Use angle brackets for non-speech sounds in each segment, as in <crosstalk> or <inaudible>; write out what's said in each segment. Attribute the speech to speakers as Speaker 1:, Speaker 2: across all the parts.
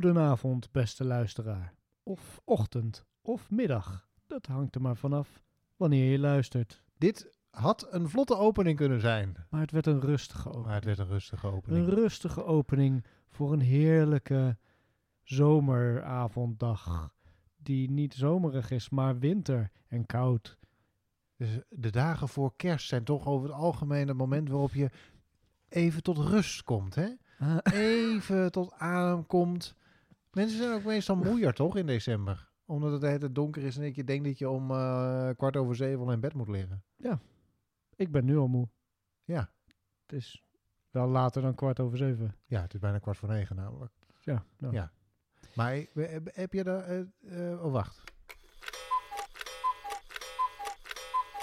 Speaker 1: Goedenavond, beste luisteraar. Of ochtend, of middag. Dat hangt er maar vanaf wanneer je luistert.
Speaker 2: Dit had een vlotte opening kunnen zijn.
Speaker 1: Maar het werd een rustige
Speaker 2: Maar
Speaker 1: opening.
Speaker 2: het werd een rustige
Speaker 1: Een
Speaker 2: opening.
Speaker 1: rustige opening voor een heerlijke zomeravonddag. Die niet zomerig is, maar winter en koud.
Speaker 2: Dus de dagen voor kerst zijn toch over het algemeen het moment waarop je even tot rust komt. Hè?
Speaker 1: Ah,
Speaker 2: Even tot adem komt. Mensen zijn ook meestal moeier toch in december? Omdat het hele donker is en ik je denkt dat je om eh, kwart over zeven al in bed moet liggen.
Speaker 1: ik ben nu al moe.
Speaker 2: Ja.
Speaker 1: Het is wel later dan kwart over zeven.
Speaker 2: Ja, het is bijna kwart voor negen namelijk.
Speaker 1: Ja, nou.
Speaker 2: Ja. Maar heb, je daar... eh, eh, oh, wacht.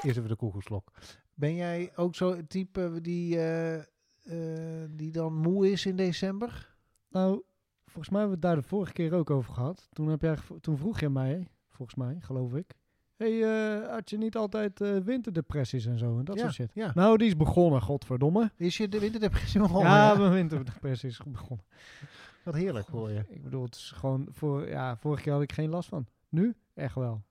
Speaker 2: Eerst even de koekelslok. Ben jij ook zo het type die, die dan moe is in december?
Speaker 1: Nou, volgens mij hebben we het daar de vorige keer ook over gehad. Toen, heb jij, toen vroeg je mij, volgens mij, geloof ik. hey, eh, had je niet altijd eh, winterdepressies en zo en dat
Speaker 2: ja,
Speaker 1: soort shit?
Speaker 2: Ja.
Speaker 1: Nou, die is begonnen, godverdomme.
Speaker 2: Is je de winterdepressie begonnen?
Speaker 1: ja,
Speaker 2: Ja,
Speaker 1: mijn winterdepressie is begonnen.
Speaker 2: Wat heerlijk voor je.
Speaker 1: Ik bedoel, het is gewoon, voor, ja, vorige keer had ik geen last van. Nu? Echt wel.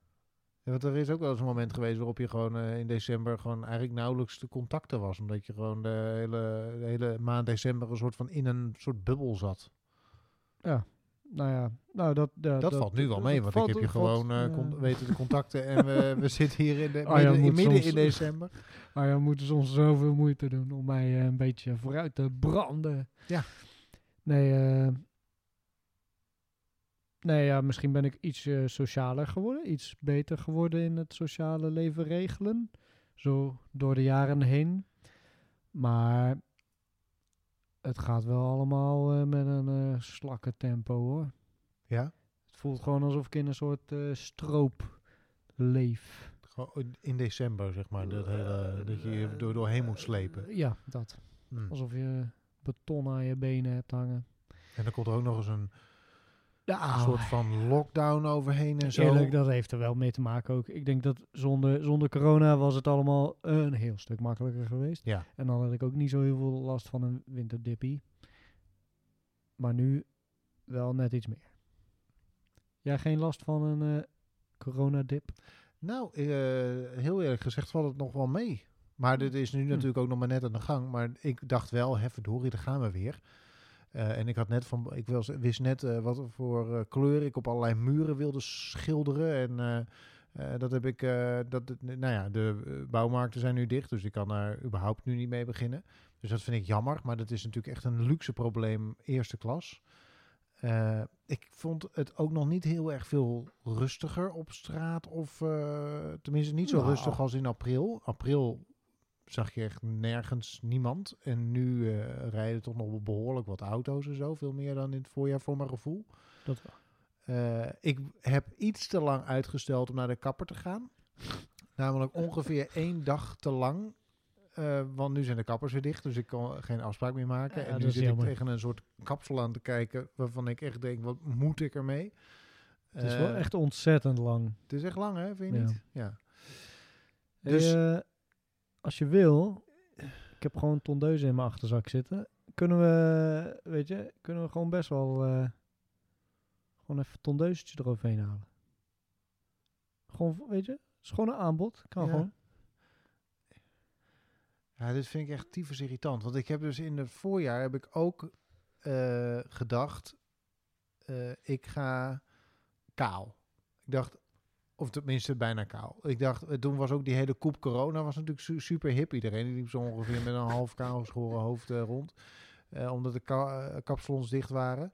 Speaker 2: Ja, want er is ook wel eens een moment geweest waarop je gewoon eh, in december gewoon eigenlijk nauwelijks te contacten was. Omdat je gewoon de hele, de hele maand december een soort van in een soort bubbel zat.
Speaker 1: Nou ja, nou dat... ja,
Speaker 2: Dat, valt nu wel mee, want ik heb je gewoon eh, con-
Speaker 1: ja.
Speaker 2: weten te contacten en we, we <laughs> zitten hier in de, midden, in, midden
Speaker 1: soms-
Speaker 2: in december.
Speaker 1: Maar je moet soms zoveel moeite doen om mij eh, een beetje vooruit te branden.
Speaker 2: Ja.
Speaker 1: Nee, eh, nee ja, misschien ben ik iets socialer geworden. Iets beter geworden in het sociale leven regelen. Zo door de jaren heen. Maar het gaat wel allemaal eh, met een slakke tempo hoor.
Speaker 2: Ja,
Speaker 1: Het voelt gewoon alsof ik in een soort eh, stroop leef.
Speaker 2: gewoon in december zeg maar, dat, hele, dat je je door, doorheen moet slepen.
Speaker 1: Ja, dat.
Speaker 2: Hm.
Speaker 1: Alsof je beton aan je benen hebt hangen.
Speaker 2: En dan komt er ook nog eens een
Speaker 1: Ja,
Speaker 2: soort van lockdown overheen en zo.
Speaker 1: eerlijk, dat heeft er wel mee te maken ook. Ik denk dat zonder, zonder corona was het allemaal een heel stuk makkelijker geweest.
Speaker 2: Ja.
Speaker 1: En dan had ik ook niet zo heel veel last van een winterdippie. Maar nu wel net iets meer. Jij geen last van een eh coronadip?
Speaker 2: Nou, eh, heel eerlijk gezegd valt het nog wel mee. Maar dit is
Speaker 1: Hm.
Speaker 2: nu natuurlijk ook nog maar net aan de gang. Maar ik dacht wel, hè, verdorie, daar gaan we weer. Eh, en ik had net van, ik was, wist net eh, wat voor eh, kleur ik op allerlei muren wilde schilderen. En dat heb ik, dat, nou ja, de bouwmarkten zijn nu dicht, dus ik kan daar überhaupt nu niet mee beginnen. Dus dat vind ik jammer, maar dat is natuurlijk echt een luxe probleem, eerste klas. Ik vond het ook nog niet heel erg veel rustiger op straat. Of tenminste niet zo
Speaker 1: Nou.
Speaker 2: rustig als in april. April zag je echt nergens niemand. En nu eh, rijden toch nog behoorlijk wat auto's en zo. Veel meer dan in het voorjaar voor mijn gevoel.
Speaker 1: Dat wel.
Speaker 2: Eh, ik heb iets te lang uitgesteld om naar de kapper te gaan. <laughs> Namelijk ongeveer één dag te lang. Eh, want nu zijn de kappers weer dicht, dus ik kan geen afspraak meer maken.
Speaker 1: Ja,
Speaker 2: en nu zit
Speaker 1: jammer.
Speaker 2: ik tegen een soort kapsel aan te kijken waarvan ik echt denk, wat moet ik ermee?
Speaker 1: Het is wel echt ontzettend lang.
Speaker 2: Het is echt lang, hè? Vind je
Speaker 1: Ja.
Speaker 2: niet? Ja. Dus-
Speaker 1: als je wil, ik heb gewoon tondeuzen in mijn achterzak zitten. Kunnen we, weet je, kunnen we gewoon best wel eh, gewoon even tondeusetje eroverheen halen. Gewoon, weet je, het is gewoon een aanbod. Kan
Speaker 2: Ja.
Speaker 1: gewoon.
Speaker 2: Ja, dit vind ik echt tyfus irritant. Want ik heb dus in het voorjaar heb ik ook eh, gedacht, eh, ik ga kaal. Ik dacht, of tenminste bijna kaal. Ik dacht, eh, toen was ook die hele koep corona was natuurlijk su- super hip. Iedereen liep zo ongeveer met een half kaal geschoren hoofd eh, rond. eh, omdat de ka- eh, kapsalons dicht waren.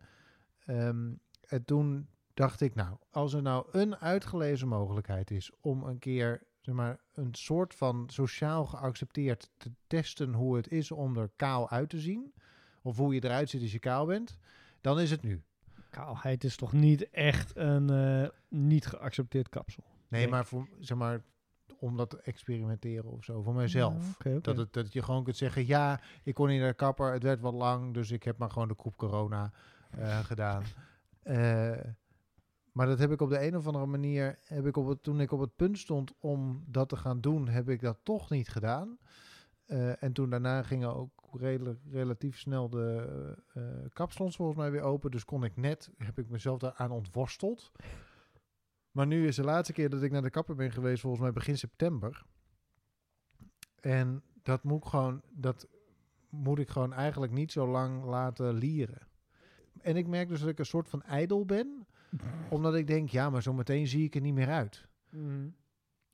Speaker 2: Ehm, en toen dacht ik, nou, als er nou een uitgelezen mogelijkheid is om een keer zeg maar, een soort van sociaal geaccepteerd te testen hoe het is om er kaal uit te zien. Of hoe je eruit ziet als je kaal bent. Dan is het nu.
Speaker 1: Kaalheid is toch niet echt een eh, niet geaccepteerd kapsel.
Speaker 2: Nee, maar, voor, zeg maar om dat te experimenteren of zo. Voor mijzelf.
Speaker 1: Ja.
Speaker 2: Dat, het, dat je gewoon kunt zeggen, ja, ik kon niet naar de kapper. Het werd wat lang, dus ik heb maar gewoon de koep corona eh, <laughs> gedaan. Eh, maar dat heb ik op de een of andere manier, heb ik op het, toen ik op het punt stond om dat te gaan doen, heb ik dat toch niet gedaan. Eh, en toen daarna gingen ook rela- relatief snel de kapsalons volgens mij weer open. Dus kon ik net, heb ik mezelf daaraan ontworsteld. Maar nu is de laatste keer dat ik naar de kapper ben geweest, volgens mij begin september. En dat moet ik gewoon, dat moet ik gewoon eigenlijk niet zo lang laten lieren. En ik merk dus dat ik een soort van ijdel ben, <laughs> omdat ik denk, ja, maar zometeen zie ik er niet meer uit.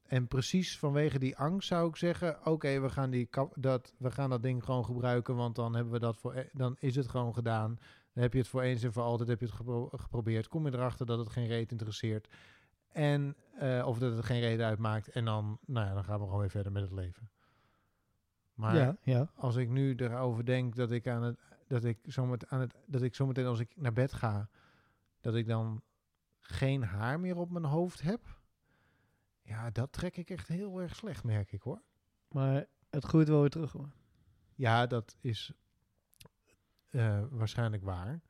Speaker 2: En precies vanwege die angst zou ik zeggen: oké, we gaan die dat, we gaan dat ding gewoon gebruiken, want dan hebben we dat voor, e- dan is het gewoon gedaan. Dan heb je het voor eens en voor altijd heb je het gepro- geprobeerd. Kom je erachter dat het geen reet interesseert en eh, of dat het geen reden uitmaakt, en dan, nou ja, dan gaan we gewoon weer verder met het leven. Maar
Speaker 1: ja, ja.
Speaker 2: als ik nu erover denk dat ik aan het dat ik zometeen aan het dat ik zometeen als ik naar bed ga, dat ik dan geen haar meer op mijn hoofd heb. Ja, dat trek ik echt heel erg slecht, merk ik hoor.
Speaker 1: Maar het groeit wel weer terug hoor.
Speaker 2: Ja, dat is eh, waarschijnlijk waar.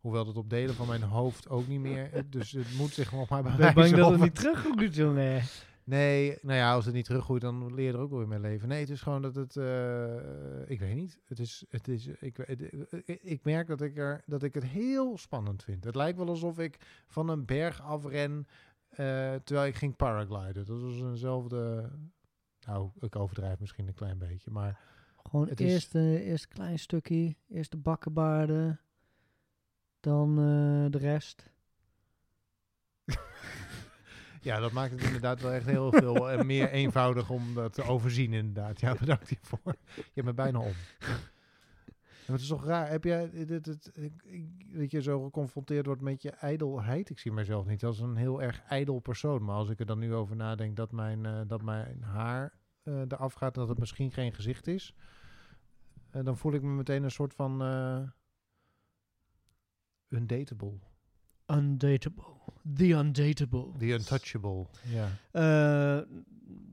Speaker 2: Hoewel dat op delen van mijn hoofd ook niet meer. eh, Dus het moet zich nog maar
Speaker 1: Ik ben bang dat het niet teruggroeit, jongen.
Speaker 2: Nee, nou ja, als het niet teruggroeit, dan leer je er ook wel weer mee leven. Nee, het is gewoon dat het, eh, ik weet niet. Het is, het is, ik, ik, merk dat ik, er, dat ik het heel spannend vind. Het lijkt wel alsof ik van een berg afren terwijl ik ging paragliden. Dat was eenzelfde, nou, ik overdrijf misschien een klein beetje, maar
Speaker 1: Gewoon
Speaker 2: Het is-
Speaker 1: eerst, eh, eerst een klein stukje, eerst de bakkenbaarden, dan eh, de rest. <laughs>
Speaker 2: ja, dat maakt het inderdaad wel echt heel veel en meer eenvoudig om dat te overzien inderdaad. Ja, bedankt hiervoor. Je hebt me bijna om. Maar het is toch raar, heb jij dit, ik- dat je zo geconfronteerd wordt met je ijdelheid? Ik zie mezelf niet als een heel erg ijdel persoon, maar als ik er dan nu over nadenk dat mijn, eh, dat mijn haar eh eraf gaat en dat het misschien geen gezicht is, eh, dan voel ik me meteen een soort van eh undateable,
Speaker 1: Undateable. The undateable.
Speaker 2: the untouchable. Ja.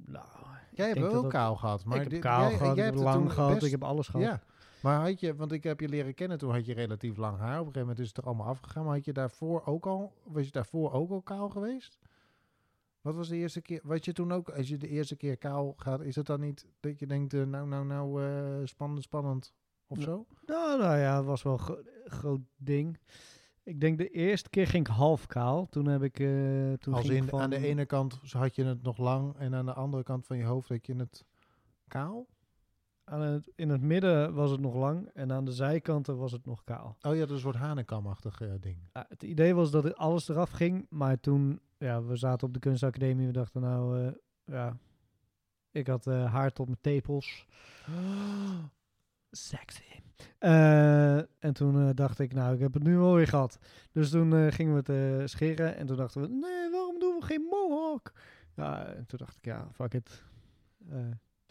Speaker 1: Nou,
Speaker 2: Jij hebt
Speaker 1: dat dat-
Speaker 2: kaal gehad, maar
Speaker 1: ik heb
Speaker 2: dit-
Speaker 1: kaal
Speaker 2: jij-
Speaker 1: gehad,
Speaker 2: jij
Speaker 1: ik heb
Speaker 2: hebt
Speaker 1: lang gehad,
Speaker 2: best-
Speaker 1: ik heb alles gehad.
Speaker 2: Ja, maar had je, want ik heb je leren kennen, toen had je relatief lang haar. Op een gegeven moment is het er allemaal afgegaan. Maar had je daarvoor ook al, was je daarvoor ook al kaal geweest? Wat was de eerste keer, wat je toen ook, als je de eerste keer kaal gaat, is het dan niet dat je denkt, eh, nou, nou, nou, eh, spannend, spannend of zo?
Speaker 1: Nou, nou ja, het was wel een gro- groot ding. Ik denk de eerste keer ging ik half kaal. Toen heb ik... eh toen
Speaker 2: Als in,
Speaker 1: van,
Speaker 2: aan de ene kant had je het nog lang en aan de andere kant van je hoofd had je het kaal?
Speaker 1: Aan het, in het midden was het nog lang en aan de zijkanten was het nog kaal.
Speaker 2: Oh ja, dat is een soort hanenkamachtig eh, ding.
Speaker 1: Ja, het idee was dat alles eraf ging, maar toen, ja, we zaten op de kunstacademie, we dachten nou, eh, ja, ik had eh, haar tot mijn tepels. <gasps> Sexy. Eh, en toen dacht ik, nou, ik heb het nu alweer gehad. Dus toen gingen we het scheren en toen dachten we, nee, waarom doen we geen mohawk? Ja, en toen dacht ik, ja, fuck it.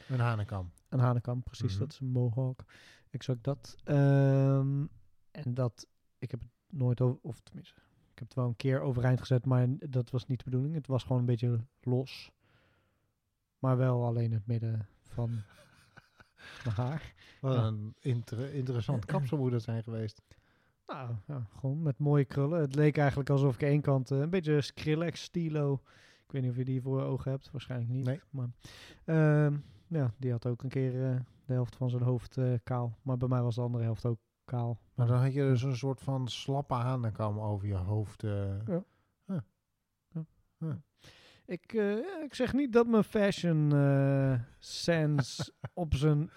Speaker 2: Een hanenkam.
Speaker 1: een hanekam, precies.
Speaker 2: Mhm.
Speaker 1: Dat is een mohawk. Exact dat. Ehm, en dat, ik heb het nooit over, of tenminste, ik heb het wel een keer overeind gezet, maar dat was niet de bedoeling. Het was gewoon een beetje los. Maar wel alleen het midden van <laughs> mijn haar.
Speaker 2: Wat
Speaker 1: Ja.
Speaker 2: een inter- interessant kapsel moet dat zijn geweest.
Speaker 1: Nou, ja, gewoon met mooie krullen. Het leek eigenlijk alsof ik één kant, eh, een beetje Skrillex stilo. Ik weet niet of je die voor je ogen hebt, waarschijnlijk niet.
Speaker 2: Nee.
Speaker 1: Maar, ehm, ja, die had ook een keer eh, de helft van zijn hoofd eh, kaal. Maar bij mij was de andere helft ook kaal.
Speaker 2: Maar dan had je dus een soort van slappe hanenkam over je hoofd. eh.
Speaker 1: Ja.
Speaker 2: Huh.
Speaker 1: Ik, ja, ik zeg niet dat mijn fashion sense <laughs> op zijn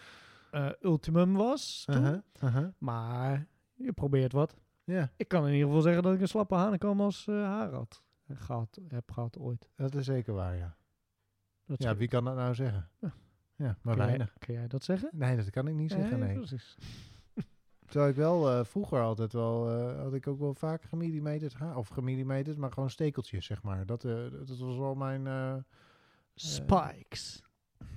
Speaker 1: ultimum was. toen,
Speaker 2: Uh-huh, uh-huh.
Speaker 1: Maar je probeert wat.
Speaker 2: Ja,
Speaker 1: Ik kan in ieder geval zeggen dat ik een slappe hanekam als haar had. Gehad, heb gehad ooit.
Speaker 2: dat is zeker waar, ja.
Speaker 1: Dat
Speaker 2: Ja, wie kan dat nou zeggen?
Speaker 1: Ja.
Speaker 2: Ja, maar
Speaker 1: kun, jij,
Speaker 2: weinig.
Speaker 1: kun jij dat zeggen?
Speaker 2: Nee, dat kan ik niet zeggen, nee.
Speaker 1: precies. <laughs>
Speaker 2: Terwijl ik wel eh, vroeger altijd wel, eh, had ik ook wel vaak gemillimeterd haar, of gemillimeterd, maar gewoon stekeltjes, zeg maar. Dat, eh, dat was wel mijn
Speaker 1: Spikes.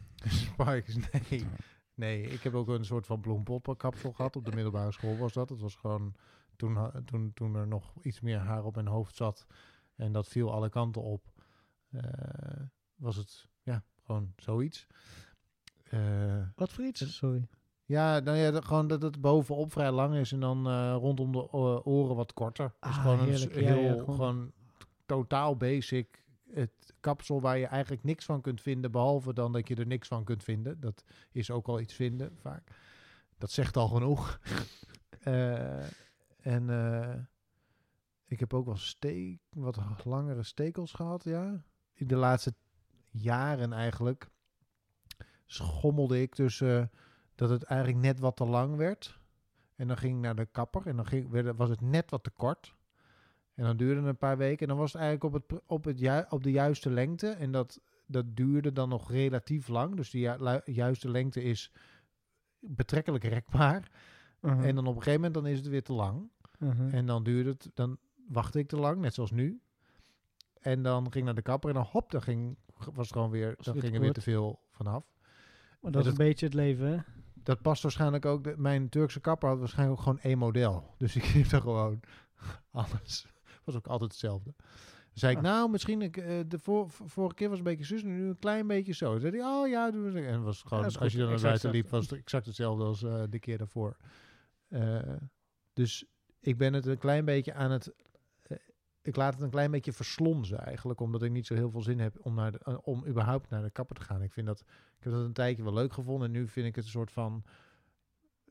Speaker 1: <laughs>
Speaker 2: spikes. Nee. nee, ik heb ook een soort van bloempoppenkapsel gehad. Op de middelbare school was dat. Het was gewoon toen, toen, toen er nog iets meer haar op mijn hoofd zat en dat viel alle kanten op, was het ja, gewoon zoiets. Eh,
Speaker 1: Wat voor iets? Sorry.
Speaker 2: Ja, nou ja, dat- gewoon dat het bovenop vrij lang is en dan eh, rondom de oren wat korter. Dus
Speaker 1: Ah,
Speaker 2: gewoon een s-
Speaker 1: heerlijk. Ja,
Speaker 2: heel,
Speaker 1: ja,
Speaker 2: gewoon...
Speaker 1: gewoon-
Speaker 2: totaal basic. Het kapsel waar je eigenlijk niks van kunt vinden, behalve dan dat je er niks van kunt vinden. Dat is ook al iets vinden vaak. Dat zegt al genoeg. <laughs> Eh, en eh, ik heb ook wel steek, wat langere stekels gehad, ja. In de laatste jaren eigenlijk schommelde ik tussen dat het eigenlijk net wat te lang werd. En dan ging ik naar de kapper en dan ging, werd, was het net wat te kort. En dan duurde het een paar weken en dan was het eigenlijk op, het, op, het ju- op de juiste lengte. En dat, dat duurde dan nog relatief lang. Dus ju- lu- juiste lengte is betrekkelijk rekbaar.
Speaker 1: Uh-huh.
Speaker 2: En dan op een gegeven moment dan is het weer te lang.
Speaker 1: Uh-huh.
Speaker 2: En dan duurde het, dan wachtte ik te lang, net zoals nu. En dan ging ik naar de kapper en dan hop, dan ging, was het gewoon weer, dan ging er weer te veel vanaf.
Speaker 1: Maar dat is een beetje het leven, hè?
Speaker 2: Dat past waarschijnlijk ook, de, mijn Turkse kapper had waarschijnlijk ook gewoon één model. <laughs> Dus ik heb er gewoon <laughs> alles. Was ook altijd hetzelfde. Dan zei ik,
Speaker 1: Ah.
Speaker 2: nou, misschien, ik, eh, de vor- vorige keer was een beetje zus, nu een klein beetje zo. Dan zei hij, oh ja. En was gewoon, als je dan naar buiten liep, was het exact hetzelfde als eh, de keer daarvoor. Eh, dus ik ben het een klein beetje aan het, ik laat het een klein beetje verslonzen eigenlijk, omdat ik niet zo heel veel zin heb om, naar de, eh, om überhaupt naar de kapper te gaan. Ik vind dat, ik heb dat een tijdje wel leuk gevonden en nu vind ik het een soort van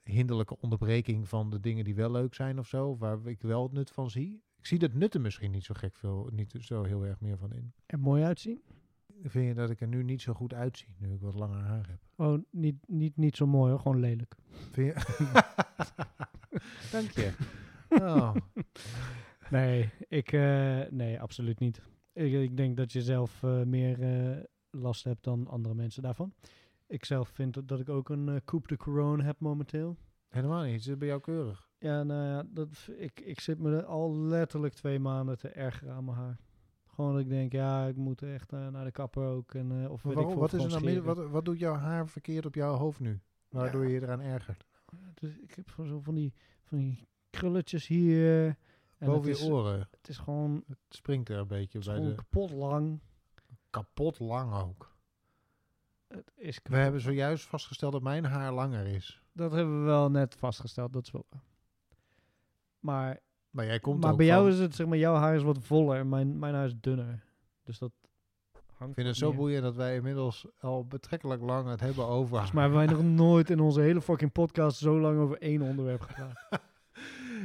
Speaker 2: hinderlijke onderbreking van de dingen die wel leuk zijn of zo, waar ik wel het nut van zie. Ik zie dat nut er misschien niet zo gek veel, niet zo heel erg meer van in.
Speaker 1: Er mooi uitzien.
Speaker 2: Vind je dat ik er nu niet zo goed uitzie, nu ik wat langer haar heb?
Speaker 1: Oh, niet, niet, niet zo mooi hoor, gewoon lelijk.
Speaker 2: Vind je? <laughs> <laughs> Dank je. Oh.
Speaker 1: Nee, ik, eh, nee, absoluut niet. Ik, ik denk dat je zelf eh, meer eh, last hebt dan andere mensen daarvan. Ik zelf vind dat, dat ik ook een coupe de couronne heb momenteel.
Speaker 2: Helemaal niet, het zit bij jou keurig.
Speaker 1: Ja, nou ja, dat, ik, ik zit me al letterlijk twee maanden te ergeren aan mijn haar. Gewoon dat ik denk, ja, ik moet echt naar de kapper ook. En, of
Speaker 2: waarom,
Speaker 1: ik
Speaker 2: wat, is er nou wat, wat doet jouw haar verkeerd op jouw hoofd nu? Waardoor
Speaker 1: Ja.
Speaker 2: je je eraan ergert?
Speaker 1: Dus ik heb zo van die, van die krulletjes hier. En
Speaker 2: Boven
Speaker 1: het
Speaker 2: je
Speaker 1: is,
Speaker 2: oren.
Speaker 1: Het is gewoon,
Speaker 2: Het springt er een beetje bij de...
Speaker 1: kapot lang.
Speaker 2: Kapot lang ook.
Speaker 1: Het is
Speaker 2: We hebben zojuist vastgesteld dat mijn haar langer is.
Speaker 1: Dat hebben we wel net vastgesteld, dat is wel. Maar,
Speaker 2: Maar jij komt
Speaker 1: maar bij jou
Speaker 2: van-
Speaker 1: is het, zeg maar, jouw haar is wat voller en mijn, mijn haar is dunner. Dus dat hangt
Speaker 2: Ik vind het zo boeiend dat wij inmiddels al betrekkelijk lang het hebben over
Speaker 1: Volgens mij hebben wij nog nooit in onze hele fucking podcast zo lang over één onderwerp gepraat. <laughs>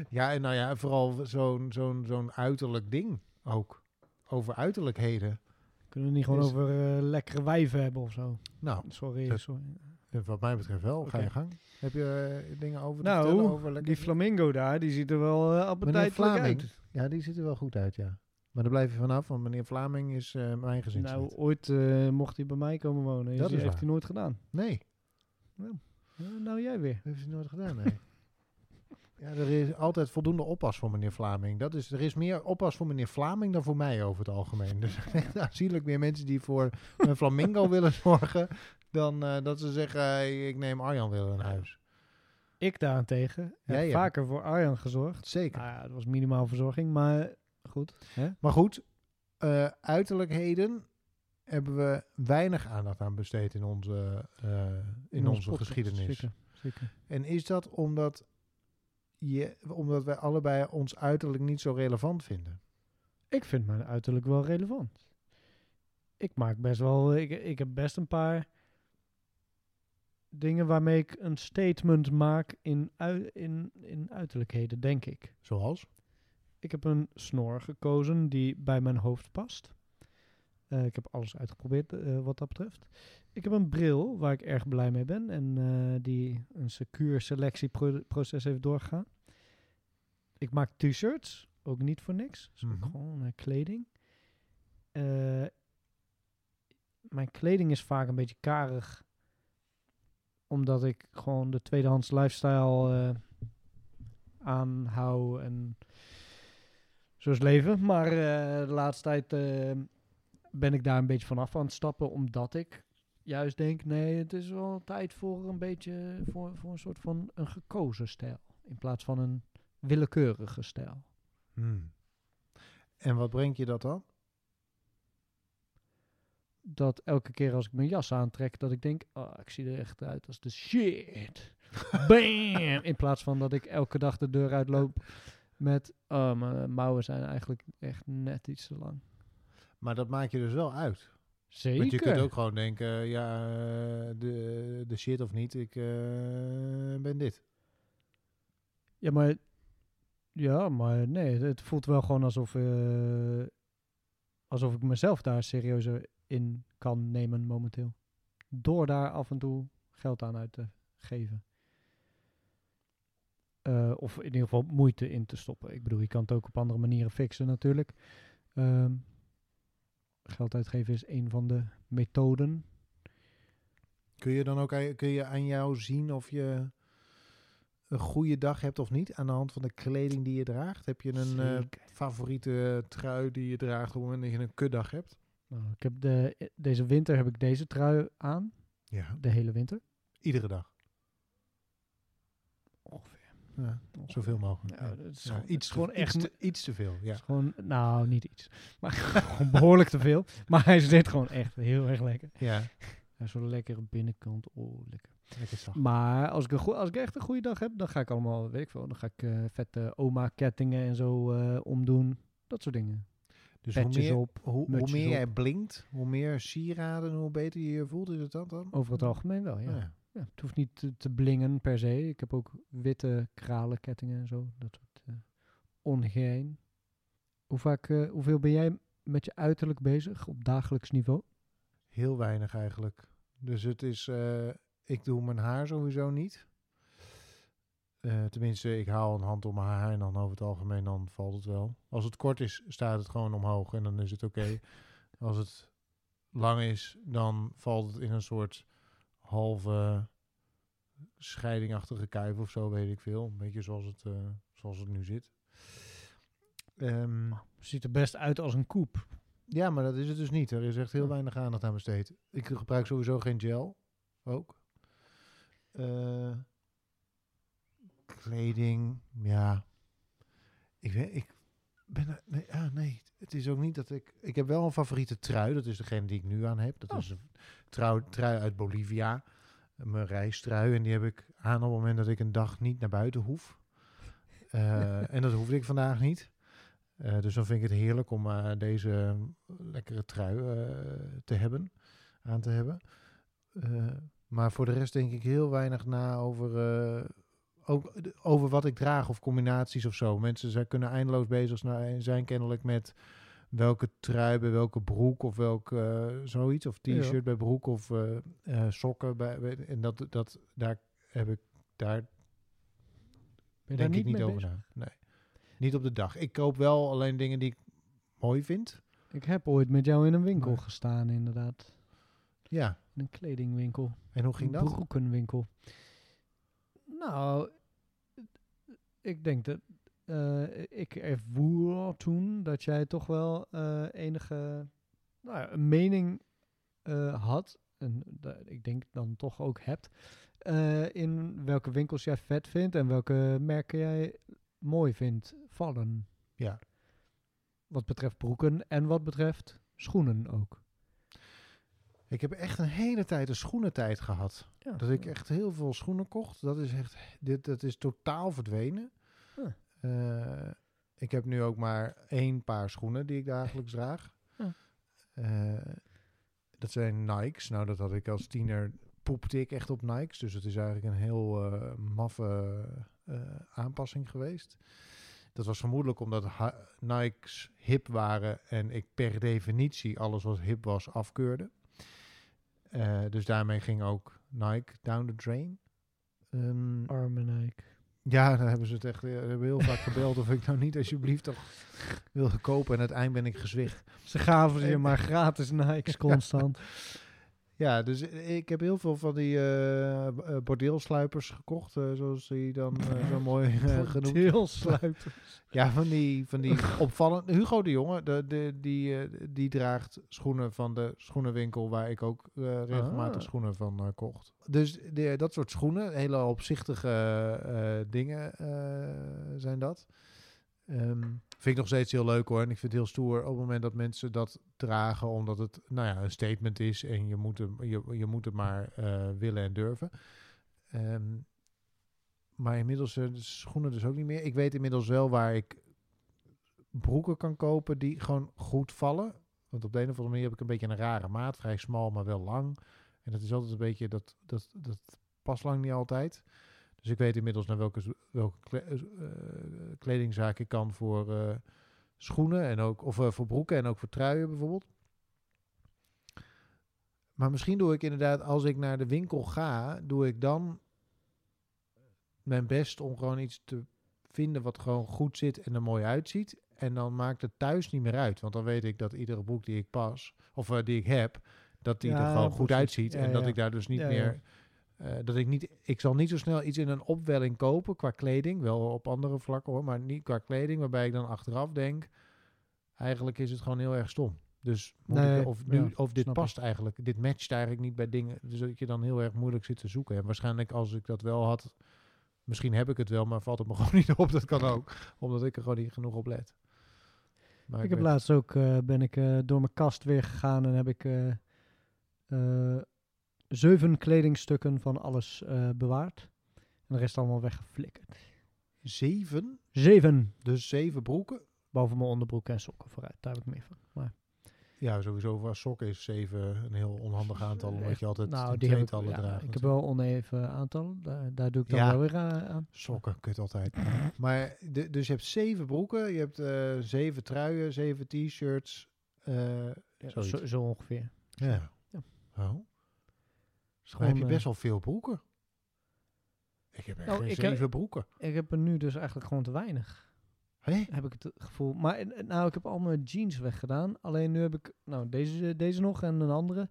Speaker 2: Ja, en nou ja, vooral zo'n zo'n zo'n uiterlijk ding ook. Over uiterlijkheden.
Speaker 1: Kunnen we niet gewoon over eh, lekkere wijven hebben of zo?
Speaker 2: Nou,
Speaker 1: Sorry,
Speaker 2: Dat-
Speaker 1: sorry.
Speaker 2: eh, wat mij betreft wel. Ga je gang. Heb je eh, dingen over te
Speaker 1: Nou,
Speaker 2: vertellen? Over lekker...
Speaker 1: Die flamingo daar, die ziet er wel uh, appetijtelijk uit.
Speaker 2: Ja, die ziet er wel goed uit, ja. Maar daar blijf je vanaf, want meneer Vlaming is mijn gezin.
Speaker 1: Nou, ooit mocht hij bij mij komen wonen.
Speaker 2: Dat is
Speaker 1: heeft
Speaker 2: waar.
Speaker 1: hij nooit gedaan.
Speaker 2: Nee,
Speaker 1: Ja, nou, jij weer.
Speaker 2: dat heeft hij nooit gedaan, nee. <laughs> ja, er is altijd voldoende oppas voor meneer Vlaming. Dat is, er is meer oppas voor meneer Vlaming dan voor mij over het algemeen. Dus <laughs> aanzienlijk meer mensen die voor een flamingo <laughs> willen zorgen... dan eh, dat ze zeggen, ik neem Arjan weer in huis.
Speaker 1: Ik daarentegen heb
Speaker 2: ja.
Speaker 1: vaker voor Arjan gezorgd.
Speaker 2: Zeker.
Speaker 1: Nou ja, dat was minimaal verzorging, maar goed. Hè?
Speaker 2: Maar goed, eh, uiterlijkheden hebben we weinig aandacht aan besteed in onze, eh, in
Speaker 1: ons
Speaker 2: onze
Speaker 1: podcast,
Speaker 2: geschiedenis.
Speaker 1: Zeker, zeker.
Speaker 2: En is dat omdat, je, omdat wij allebei ons uiterlijk niet zo relevant vinden?
Speaker 1: Ik vind mijn uiterlijk wel relevant. Ik maak best wel, ik, ik heb best een paar dingen waarmee ik een statement maak in, ui- in, in uiterlijkheden, denk ik.
Speaker 2: Zoals?
Speaker 1: Ik heb een snor gekozen die bij mijn hoofd past. Eh, ik heb alles uitgeprobeerd eh, wat dat betreft. Ik heb een bril waar ik erg blij mee ben en eh, die een secuur selectieproces heeft doorgegaan. Ik maak t-shirts, ook niet voor niks. Dus
Speaker 2: Mhm.
Speaker 1: gewoon eh, kleding. Eh, mijn kleding is vaak een beetje karig, omdat ik gewoon de tweedehands lifestyle aanhoud en zo is leven. Maar de laatste tijd ben ik daar een beetje vanaf aan het stappen, omdat ik juist denk, nee, het is wel tijd voor een beetje, voor, voor een soort van een gekozen stijl, in plaats van een willekeurige stijl.
Speaker 2: Hmm. En wat brengt je dat dan?
Speaker 1: dat elke keer als ik mijn jas aantrek, dat ik denk, oh, ik zie er echt uit als de shit. <laughs> Bam! In plaats van dat ik elke dag de deur uitloop met, oh, mijn mouwen zijn eigenlijk echt net iets te lang.
Speaker 2: Maar dat maak je dus wel uit.
Speaker 1: Zeker.
Speaker 2: Want je kunt ook gewoon denken, ja, eh, de, de shit of niet, ik eh, ben dit.
Speaker 1: Ja, maar... Ja, maar nee, het voelt wel gewoon alsof... eh, alsof ik mezelf daar serieuzer in kan nemen momenteel. Door daar af en toe geld aan uit te geven. Of in ieder geval moeite in te stoppen. Ik bedoel, je kan het ook op andere manieren fixen natuurlijk. Ehm, geld uitgeven is een van de methoden.
Speaker 2: Kun je dan ook aan- kun je aan jou zien of je een goede dag hebt of niet? Aan de hand van de kleding die je draagt? Heb je een eh, favoriete trui die je draagt op het moment dat je een kutdag hebt?
Speaker 1: Nou, ik heb de, deze winter heb ik deze trui aan.
Speaker 2: Ja,
Speaker 1: De hele winter.
Speaker 2: iedere dag. Ja, zoveel mogelijk.
Speaker 1: Ja,
Speaker 2: Ja.
Speaker 1: dat is
Speaker 2: Ja,
Speaker 1: gewoon,
Speaker 2: iets,
Speaker 1: is gewoon echt
Speaker 2: iets, te, iets te veel. Ja.
Speaker 1: is gewoon, nou, niet iets. Maar <laughs> gewoon behoorlijk te veel. Maar hij zit gewoon echt heel erg lekker.
Speaker 2: ja,
Speaker 1: Hij is zo'n lekkere binnenkant. Oh, lekker.
Speaker 2: lekker zacht.
Speaker 1: Maar als ik, een goe- als ik echt een goede dag heb, dan ga ik allemaal, weet ik veel, dan ga ik eh, vette oma-kettingen en zo eh, omdoen. Dat soort dingen.
Speaker 2: Dus hoe meer,
Speaker 1: op,
Speaker 2: hoe, meer jij blinkt, hoe meer sieraden, hoe beter je je voelt, is het dat dan?
Speaker 1: Over het algemeen wel, ja.
Speaker 2: Ja.
Speaker 1: het hoeft niet te, te blingen per se. Ik heb ook witte kralenkettingen en zo. Dat soort uh, ongein. Hoe vaak, eh, hoeveel ben jij met je uiterlijk bezig op dagelijks niveau?
Speaker 2: Heel weinig eigenlijk. Dus het is, eh, ik doe mijn haar sowieso niet. Eh, tenminste, ik haal een hand om mijn haar en dan over het algemeen dan valt het wel. Als het kort is, staat het gewoon omhoog en dan is het oké. <laughs> Als het lang is, dan valt het in een soort halve scheidingachtige kuif of zo, weet ik veel. Een beetje zoals het, eh, zoals het nu zit. Ehm,
Speaker 1: Ziet er best uit als een koep.
Speaker 2: ja, maar dat is het dus niet. Er is echt heel
Speaker 1: Oh.
Speaker 2: weinig aandacht aan besteed. Ik gebruik sowieso geen gel. Ook. Eh, kleding, ja. Ik, weet, ik ben nee, nee, het is ook niet dat ik... Ik heb wel een favoriete trui. Dat is degene die ik nu aan heb. Dat
Speaker 1: Oh.
Speaker 2: is een trui, trui uit Bolivia. Mijn reistrui. En die heb ik aan op het moment dat ik een dag niet naar buiten hoef. <laughs> Eh, en dat hoefde ik vandaag niet. Eh, dus dan vind ik het heerlijk om eh, deze lekkere trui te hebben, aan te hebben. Maar voor de rest denk ik heel weinig na over, ook, de- over wat ik draag of combinaties of zo. Mensen zijn, kunnen eindeloos bezig zijn, zijn kennelijk met welke trui bij welke broek of welk eh, zoiets. Of
Speaker 1: Ja.
Speaker 2: t-shirt bij broek of eh, eh, sokken. Bij, en dat, dat, daar heb ik, daar
Speaker 1: Ben
Speaker 2: denk ik
Speaker 1: niet
Speaker 2: over
Speaker 1: bezig?
Speaker 2: na. Nee. Niet op de dag. Ik koop wel alleen dingen die ik mooi vind.
Speaker 1: Ik heb ooit met jou in een winkel
Speaker 2: Maar-
Speaker 1: gestaan, inderdaad.
Speaker 2: Ja.
Speaker 1: In een kledingwinkel.
Speaker 2: En hoe ging
Speaker 1: een
Speaker 2: dat?
Speaker 1: broekenwinkel. Nou, ik denk dat... eh, ik ervoer toen dat jij toch wel eh, enige nou ja, een mening eh, had. En ik denk dan toch ook hebt. in welke winkels jij vet vindt en welke merken jij mooi vindt vallen.
Speaker 2: Ja.
Speaker 1: Wat betreft broeken en wat betreft schoenen ook.
Speaker 2: Ik heb echt een hele tijd een schoenentijd gehad.
Speaker 1: Ja,
Speaker 2: Dat ik echt heel veel schoenen kocht. Dat is echt, dit, dat is totaal verdwenen.
Speaker 1: Ja.
Speaker 2: Eh, ik heb nu ook maar één paar schoenen die ik dagelijks draag.
Speaker 1: Ja.
Speaker 2: Eh, dat zijn Nikes. Nou, dat had ik als tiener, poepte ik echt op Nikes. Dus het is eigenlijk een heel eh, maffe aanpassing geweest. Dat was vermoedelijk omdat Nikes hip waren en ik per definitie alles wat hip was afkeurde. Eh, dus daarmee ging ook Nike down the drain. Ehm,
Speaker 1: Arme Nike.
Speaker 2: ja, daar hebben ze het echt. eh, Ze hebben heel vaak gebeld of ik nou niet alsjeblieft toch wilde kopen. En uiteindelijk ben ik gezwicht.
Speaker 1: Ze gaven je maar gratis Nikes <laughs> constant.
Speaker 2: Ja, dus ik heb heel veel van die eh, bordeelsluipers gekocht, eh, zoals die dan zo <laughs> mooi genoemd.
Speaker 1: Deelsluipen. <laughs>
Speaker 2: Ja, van die, van die opvallend. Hugo de Jonge, de, de, die, die draagt schoenen van de schoenenwinkel waar ik ook regelmatig
Speaker 1: Ah.
Speaker 2: schoenen van kocht. Dus de, dat soort schoenen, hele opzichtige dingen zijn dat. Ehm, vind ik nog steeds heel leuk hoor. En ik vind het heel stoer op het moment dat mensen dat dragen, omdat het nou ja, een statement is en je moet, hem, je, je moet het maar eh, willen en durven. Ehm, maar inmiddels eh, de schoenen dus ook niet meer. Ik weet inmiddels wel waar ik broeken kan kopen die gewoon goed vallen. Want op de een of andere manier heb ik een beetje een rare maat. Vrij smal, maar wel lang. En dat is altijd een beetje, dat, dat, dat past lang niet altijd. Dus ik weet inmiddels naar welke, welke kle- eh, kledingzaak ik kan voor eh, schoenen en ook, of eh, voor broeken en ook voor truien bijvoorbeeld. Maar misschien doe ik inderdaad, als ik naar de winkel ga, doe ik dan mijn best om gewoon iets te vinden wat gewoon goed zit en er mooi uitziet. En dan maakt het thuis niet meer uit. Want dan weet ik dat iedere broek die ik pas, of eh, die ik heb, dat die er gewoon goed uitziet.
Speaker 1: Ja,
Speaker 2: en dat ik daar dus niet meer. Eh, dat ik niet. Ik zal niet zo snel iets in een opwelling kopen qua kleding. Wel op andere vlakken hoor, maar niet qua kleding. Waarbij ik dan achteraf denk. Eigenlijk is het gewoon heel erg stom. Dus moet
Speaker 1: Nee,
Speaker 2: ik, of, nu,
Speaker 1: ja,
Speaker 2: of dit past eigenlijk. Dit matcht eigenlijk niet bij dingen. Dus dat je dan heel erg moeilijk zit te zoeken. En waarschijnlijk als ik dat wel had. Misschien heb ik het wel, maar valt het me <laughs> gewoon niet op. Dat kan ook. Omdat ik er gewoon niet genoeg op let. Maar
Speaker 1: Ik heb
Speaker 2: weet-
Speaker 1: laatst ook, eh, ben ik eh, door mijn kast weer gegaan en heb ik zeven kledingstukken van alles eh, bewaard. En de rest allemaal weggeflikkerd.
Speaker 2: zeven.
Speaker 1: Zeven.
Speaker 2: Dus zeven broeken.
Speaker 1: Boven mijn onderbroek en sokken vooruit. Daar heb ik meer van. Maar,
Speaker 2: Ja, sowieso voor sokken is zeven een heel onhandig aantal. Omdat je altijd
Speaker 1: nou,
Speaker 2: tweetallen
Speaker 1: ja,
Speaker 2: draagt.
Speaker 1: ik heb wel oneven aantallen. Daar, daar doe ik dan
Speaker 2: Ja.
Speaker 1: wel weer aan. aan.
Speaker 2: Sokken, kut altijd. maar de, dus je hebt zeven broeken, je hebt eh, zeven truien, zeven t-shirts. eh,
Speaker 1: Ja, zo, zo ongeveer.
Speaker 2: ja.
Speaker 1: Ja.
Speaker 2: Oh. Maar heb je
Speaker 1: gewoon,
Speaker 2: best wel veel broeken? Ik heb echt
Speaker 1: Nou,
Speaker 2: geen
Speaker 1: ik heb-
Speaker 2: zeven broeken.
Speaker 1: eh, ik heb er nu dus eigenlijk gewoon te weinig.
Speaker 2: Hé?
Speaker 1: heb ik het gevoel. Maar eh, nou, ik heb al mijn jeans weggedaan. Alleen nu heb ik nou deze, deze nog en een andere.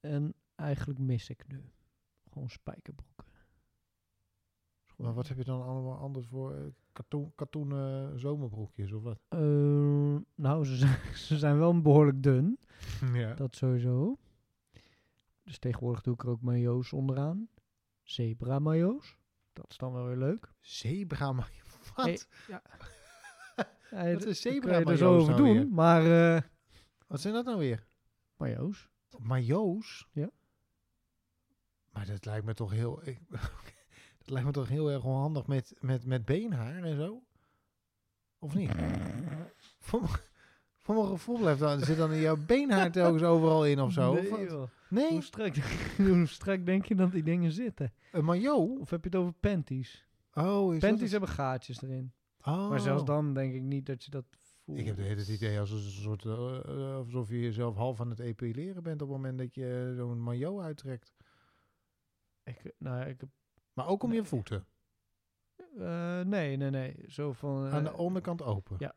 Speaker 1: En eigenlijk mis ik nu gewoon spijkerbroeken.
Speaker 2: Maar wat heb je dan allemaal anders voor eh, katoen, katoenen zomerbroekjes of wat?
Speaker 1: Eh, nou, ze zijn, <laughs> ze zijn wel behoorlijk dun. <laughs>
Speaker 2: ja.
Speaker 1: Dat sowieso. Dus tegenwoordig doe ik er ook mayo's onderaan. Zebra mayo's. Dat is dan wel weer leuk.
Speaker 2: Zebra, maar <laughs> wat?
Speaker 1: Hey, Ja, <laughs>
Speaker 2: Wat is zebra mayo's
Speaker 1: zo over
Speaker 2: nou
Speaker 1: doen.
Speaker 2: weer?
Speaker 1: Maar eh
Speaker 2: Wat zijn dat nou weer?
Speaker 1: mayo's.
Speaker 2: Majo's?
Speaker 1: Ja.
Speaker 2: Maar dat lijkt me toch heel... Ik, <laughs> dat lijkt me toch heel erg onhandig met, met, met beenhaar en zo? Of niet? Voor, voor mijn gevoel blijft dan, zit dan in jouw beenhaar telkens overal in of zo?
Speaker 1: Nee,
Speaker 2: Of?
Speaker 1: Hoe strak, <laughs> hoe strak denk je dat die dingen zitten?
Speaker 2: een mayo?
Speaker 1: Of heb je het over panties?
Speaker 2: Oh, is
Speaker 1: Panties
Speaker 2: het?
Speaker 1: hebben gaatjes erin.
Speaker 2: Oh.
Speaker 1: Maar zelfs dan denk ik niet dat je dat voelt.
Speaker 2: Ik heb de hele idee als een soort, eh, eh, alsof je jezelf half aan het epileren bent op het moment dat je zo'n mayo uittrekt.
Speaker 1: Ik, nou, ik heb,
Speaker 2: Maar ook om je voeten.
Speaker 1: eh, nee, nee, nee. Zo van...
Speaker 2: aan de
Speaker 1: eh,
Speaker 2: onderkant open.
Speaker 1: ja.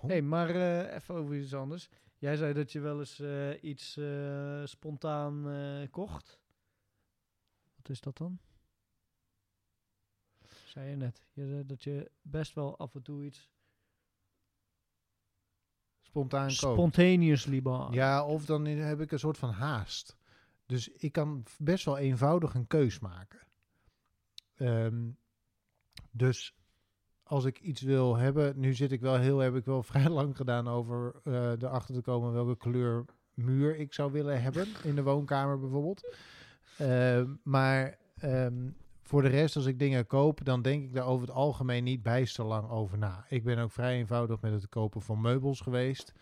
Speaker 1: Hey, maar eh, even over iets anders. Jij zei dat je wel eens eh, iets eh, spontaan kocht. Wat is dat dan? Zei je net. Je zei dat je best wel af en toe iets
Speaker 2: Spontaan kopen.
Speaker 1: spontaneously bought.
Speaker 2: Ja, of dan heb ik een soort van haast. Dus ik kan best wel eenvoudig een keus maken. Ehm, dus als ik iets wil hebben, nu zit ik wel heel, heb ik wel <laughs> vrij lang gedaan over eh erachter te komen welke kleur muur ik zou willen hebben in de woonkamer bijvoorbeeld. Ehm, maar ehm, voor de rest, als ik dingen koop, dan denk ik daar over het algemeen niet bijster lang over na. Ik ben ook vrij eenvoudig met het kopen van meubels geweest.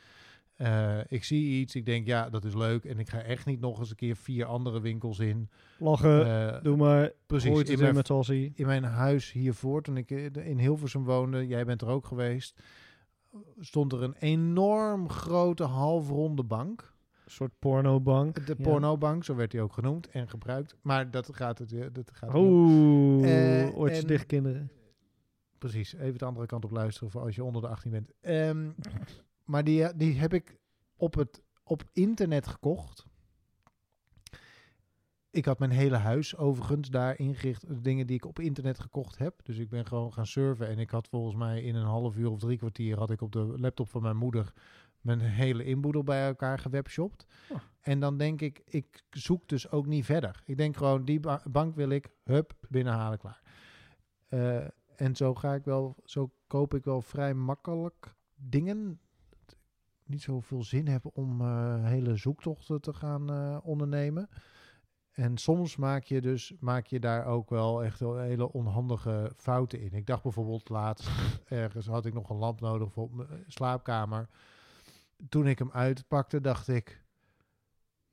Speaker 2: Eh, ik zie iets, ik denk ja, dat is leuk. En ik ga echt niet nog eens een keer vier andere winkels in.
Speaker 1: Lachen,
Speaker 2: Eh,
Speaker 1: doe maar.
Speaker 2: precies, in mijn,
Speaker 1: met
Speaker 2: in mijn huis hiervoor, toen ik in Hilversum woonde, jij bent er ook geweest, stond er een enorm grote halfronde bank.
Speaker 1: Een soort pornobank.
Speaker 2: De
Speaker 1: Ja.
Speaker 2: pornobank, zo werd die ook genoemd en gebruikt. Maar dat gaat het, eh, dat gaat.
Speaker 1: Oeh,
Speaker 2: Eh,
Speaker 1: oortjes
Speaker 2: en-
Speaker 1: dicht kinderen.
Speaker 2: Precies, even de andere kant op luisteren voor als je onder de 18 bent. Ehm, maar die, eh, die heb ik op, het, op internet gekocht. Ik had mijn hele huis overigens daar ingericht. Dingen die ik op internet gekocht heb. Dus ik ben gewoon gaan surfen. En ik had volgens mij in een half uur of drie kwartier... had ik op de laptop van mijn moeder... mijn hele inboedel bij elkaar gewebshopt.
Speaker 1: Oh.
Speaker 2: En dan denk ik, ik zoek dus ook niet verder. Ik denk gewoon, die ba- bank wil ik, hup, binnenhalen, klaar. Eh, en zo ga ik wel, zo koop ik wel vrij makkelijk dingen. Niet zoveel zin heb om eh, hele zoektochten te gaan eh, ondernemen. En soms maak je dus maak je daar ook wel echt wel hele onhandige fouten in. Ik dacht bijvoorbeeld laatst ergens had ik nog een lamp nodig voor mijn slaapkamer. toen ik hem uitpakte, dacht ik...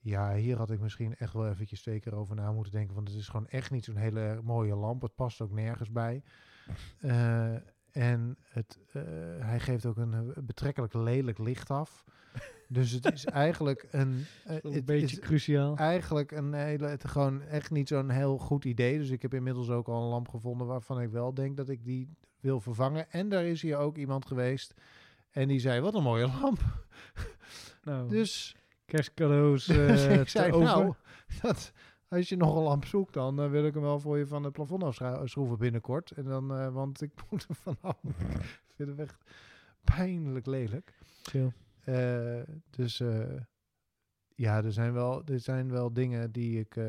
Speaker 2: Ja, hier had ik misschien echt wel eventjes twee keer over na moeten denken. Want het is gewoon echt niet zo'n hele mooie lamp. Het past ook nergens bij. Eh, en het, eh, hij geeft ook een eh, betrekkelijk lelijk licht af. <laughs> Dus het is eigenlijk een... eh,
Speaker 1: Een
Speaker 2: het
Speaker 1: beetje
Speaker 2: is
Speaker 1: cruciaal.
Speaker 2: eigenlijk een hele... Het gewoon echt niet zo'n heel goed idee. Dus ik heb inmiddels ook al een lamp gevonden waarvan ik wel denk dat ik die wil vervangen. En daar is hier ook iemand geweest... En die zei, wat een mooie lamp.
Speaker 1: Nou,
Speaker 2: Dus
Speaker 1: kerstcadeaus
Speaker 2: dus
Speaker 1: eh, <laughs>
Speaker 2: ik zei,
Speaker 1: te over.
Speaker 2: nou, dat, als je nog een lamp zoekt, dan eh, wil ik hem wel voor je van het plafond afschroeven binnenkort. En dan, eh, want ik <laughs> moet er vanaf. ik vind hem echt pijnlijk lelijk.
Speaker 1: Chill.
Speaker 2: Eh, dus ja, er zijn, wel, er zijn wel dingen die ik...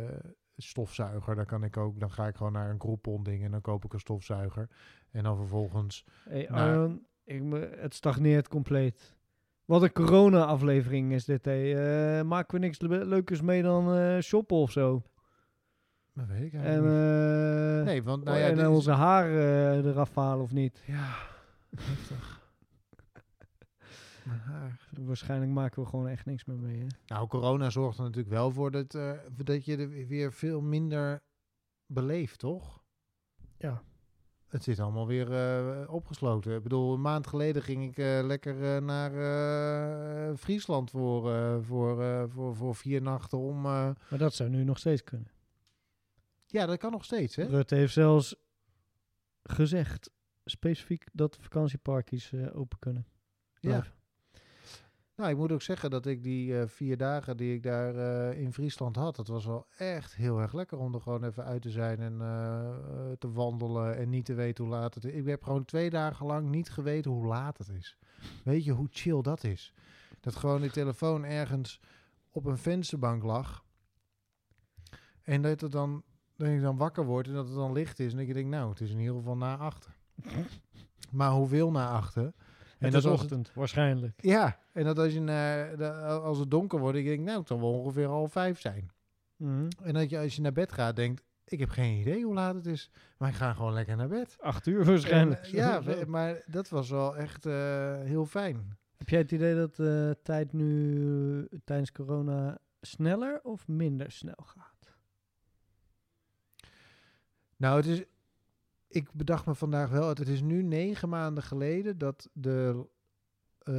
Speaker 2: stofzuiger, dan kan ik ook, dan ga ik gewoon naar een Groupon ding en dan koop ik een stofzuiger. En dan vervolgens,
Speaker 1: Hey, ik, me- het stagneert compleet. Wat een corona-aflevering is dit, hé. Eh, maken we niks le- leukers mee dan shoppen of zo?
Speaker 2: Dat weet ik
Speaker 1: En, eh,
Speaker 2: Nee, want nou ja,
Speaker 1: en
Speaker 2: dit is-
Speaker 1: onze haren eh, eraf halen of niet?
Speaker 2: ja, heftig. <laughs> Mijn haar.
Speaker 1: Waarschijnlijk maken we gewoon echt niks meer mee, hè?
Speaker 2: Nou, corona zorgt er natuurlijk wel voor dat, eh, dat je er weer veel minder beleeft, toch?
Speaker 1: Ja.
Speaker 2: Het zit allemaal weer eh, opgesloten. Ik bedoel, een maand geleden ging ik eh, lekker eh, naar eh, Friesland voor, eh, voor, eh, voor, voor vier nachten om... eh,
Speaker 1: Maar dat zou nu nog steeds kunnen.
Speaker 2: Ja, dat kan nog steeds, hè?
Speaker 1: Rutte heeft zelfs gezegd, specifiek, dat vakantieparkjes eh, open kunnen.
Speaker 2: Ja. Nou, ik moet ook zeggen dat ik die eh, vier dagen die ik daar eh, in Friesland had, dat was wel echt heel erg lekker om er gewoon even uit te zijn en te wandelen en niet te weten hoe laat het is. Ik heb gewoon twee dagen lang niet geweten hoe laat het is. Weet je hoe chill dat is? Dat gewoon die telefoon ergens op een vensterbank lag en dat het dan, dat ik dan wakker word en dat het dan licht is en ik denk, nou, het is in ieder geval na achter. <laughs> Maar hoeveel na achter?
Speaker 1: En
Speaker 2: dat
Speaker 1: is
Speaker 2: het-
Speaker 1: ochtend, waarschijnlijk.
Speaker 2: Ja, en dat als, je naar, de- als het donker wordt, ik denk, nou, het zal wel ongeveer half vijf zijn.
Speaker 1: Mhm.
Speaker 2: En dat je als je naar bed gaat, denkt, ik heb geen idee hoe laat het is, maar ik ga gewoon lekker naar bed.
Speaker 1: Acht uur waarschijnlijk.
Speaker 2: En, eh, ja, <laughs> we- maar dat was wel echt eh, heel fijn.
Speaker 1: Heb jij het idee dat de tijd nu eh, tijdens corona sneller of minder snel gaat?
Speaker 2: Nou, het is, ik bedacht me vandaag wel, het is nu negen maanden geleden dat de, eh,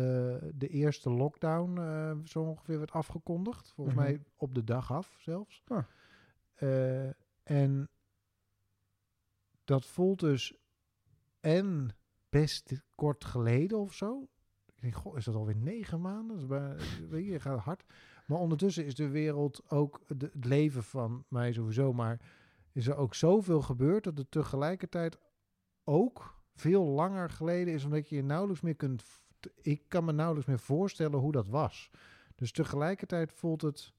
Speaker 2: de eerste lockdown eh, zo ongeveer werd afgekondigd. Volgens
Speaker 1: Mhm.
Speaker 2: mij op de dag af zelfs.
Speaker 1: Ah.
Speaker 2: Eh, en dat voelt dus en best kort geleden of zo. Ik denk, goh, is dat alweer negen maanden? Dat is bijna- <laughs> weet je, gaat hard. Maar ondertussen is de wereld ook, de, het leven van mij sowieso, maar is er ook zoveel gebeurd dat het tegelijkertijd ook veel langer geleden is, omdat je je nauwelijks meer kunt. Ik kan me nauwelijks meer voorstellen hoe dat was. Dus tegelijkertijd voelt het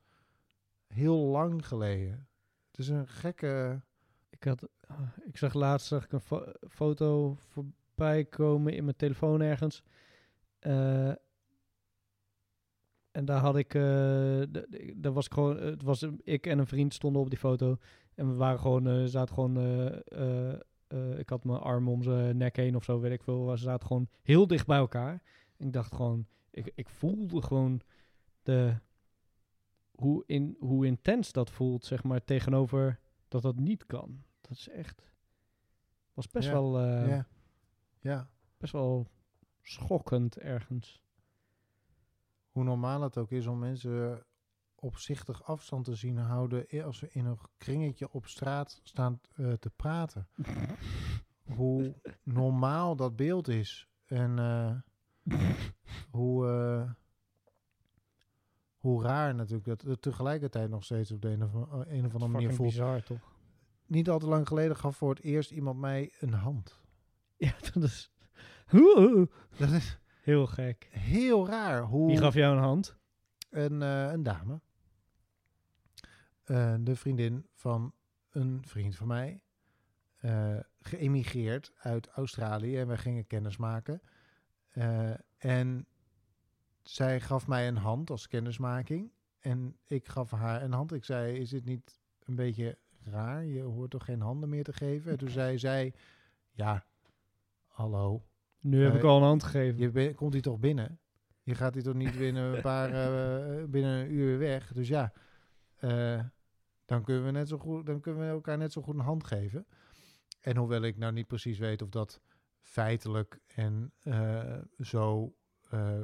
Speaker 2: heel lang geleden. Het is een gekke.
Speaker 1: Ik, had, ah, ik zag laatst zag ik een fo- foto voorbij komen in mijn telefoon ergens. Eh, en daar had ik, eh, daar was ik gewoon, het was ik en een vriend stonden op die foto. En we waren gewoon, eh, zaten gewoon, eh, eh, ik had mijn arm om zijn nek heen of zo, weet ik veel. We zaten gewoon heel dicht bij elkaar. En ik dacht gewoon, ik, ik voelde gewoon de, hoe, in, hoe intens dat voelt, zeg maar, tegenover dat dat niet kan. Dat is echt, was best
Speaker 2: Ja,
Speaker 1: wel,
Speaker 2: ja. Ja.
Speaker 1: best wel schokkend ergens.
Speaker 2: Hoe normaal het ook is om mensen opzichtig afstand te zien houden als ze in een kringetje op straat staan eh, te praten. <laughs> Hoe normaal dat beeld is. En eh, hoe, eh, hoe raar natuurlijk dat het tegelijkertijd nog steeds op de een of, een of andere manier voelt.
Speaker 1: bizar, toch?
Speaker 2: Niet al te lang geleden gaf voor het eerst iemand mij een hand.
Speaker 1: Ja, dat is
Speaker 2: Dat is
Speaker 1: heel gek.
Speaker 2: heel raar. Hoe
Speaker 1: Wie gaf jou een hand?
Speaker 2: een, een dame. Eh, de vriendin van een vriend van mij. eh, geëmigreerd uit Australië en wij gingen kennis maken. Eh, en zij gaf mij een hand als kennismaking. En ik gaf haar een hand. Ik zei, is dit niet een beetje raar? Je hoort toch geen handen meer te geven? En toen <laughs> zei zij, ja, hallo,
Speaker 1: Nu heb ik al een hand gegeven.
Speaker 2: je ben- komt hier toch binnen? Je gaat hier toch niet binnen een paar <laughs> binnen een uur weg. Dus ja, dan kunnen we net zo goed, dan kunnen we elkaar net zo goed een hand geven. En hoewel ik nou niet precies weet of dat feitelijk en eh, zo eh,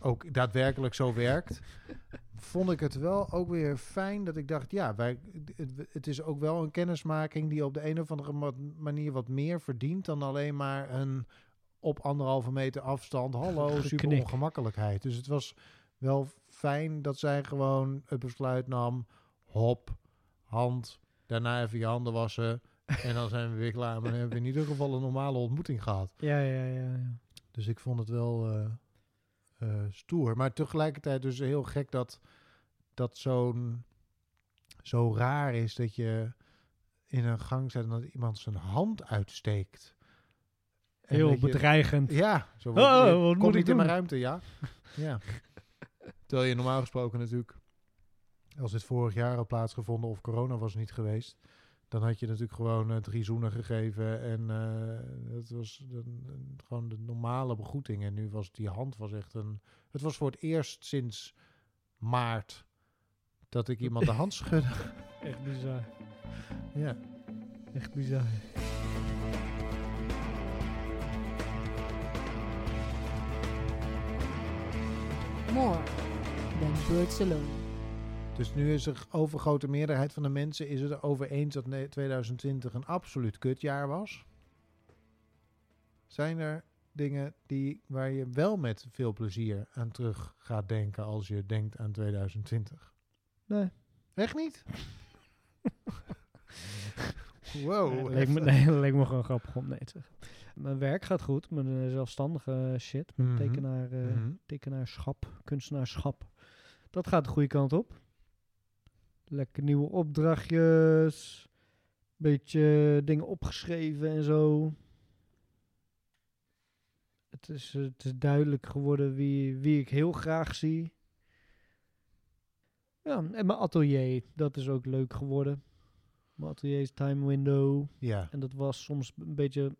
Speaker 2: ook daadwerkelijk zo werkt, <laughs> vond ik het wel ook weer fijn dat ik dacht, ja, wij, het, is ook wel een kennismaking die op de een of andere ma- manier wat meer verdient dan alleen maar een op anderhalve meter afstand, hallo, <laughs> super ongemakkelijkheid. Dus het was wel fijn dat zij gewoon het besluit nam, hop, hand, daarna even je handen wassen en dan zijn we weer klaar. Maar dan hebben we in ieder geval een normale ontmoeting gehad.
Speaker 1: Ja, ja, ja. ja.
Speaker 2: Dus ik vond het wel eh, eh, stoer. Maar tegelijkertijd dus heel gek dat dat zo'n zo raar is dat je in een gang zit en dat iemand zijn hand uitsteekt. En
Speaker 1: Heel
Speaker 2: dat je-
Speaker 1: bedreigend.
Speaker 2: Ja, zo
Speaker 1: Oh, oh, wat ik
Speaker 2: niet in mijn ruimte, ja. <laughs> ja. Terwijl je normaal gesproken natuurlijk, als dit vorig jaar had plaatsgevonden of corona was niet geweest, dan had je natuurlijk gewoon eh, drie zoenen gegeven en eh dat was gewoon de normale begroeting. En nu was die hand was echt een, het was voor het eerst sinds maart dat ik iemand de hand schudde. <laughs>
Speaker 1: Echt bizar.
Speaker 2: ja.
Speaker 1: Echt bizar.
Speaker 3: More than birds alone.
Speaker 2: Dus nu is er overgrote meerderheid van de mensen is het erover eens dat ne- 2020 een absoluut kutjaar was. Zijn er dingen die, waar je wel met veel plezier aan terug gaat denken als je denkt aan 2020?
Speaker 1: Nee.
Speaker 2: Echt niet? <laughs> wow.
Speaker 1: Nee, leek, me, nee, leek me gewoon grappig om nee te zeggen. Mijn werk gaat goed. Mijn eh, zelfstandige shit. Mijn
Speaker 2: Mhm.
Speaker 1: tekenaar, eh,
Speaker 2: Mhm.
Speaker 1: tekenaarschap, kunstenaarschap. Dat gaat de goede kant op. Lekker nieuwe opdrachtjes. Beetje dingen opgeschreven en zo. Het is, eh, het is duidelijk geworden wie, wie ik heel graag zie. Ja, en mijn atelier, dat is ook leuk geworden. Mijn atelier is time window.
Speaker 2: Ja.
Speaker 1: En dat was soms een beetje.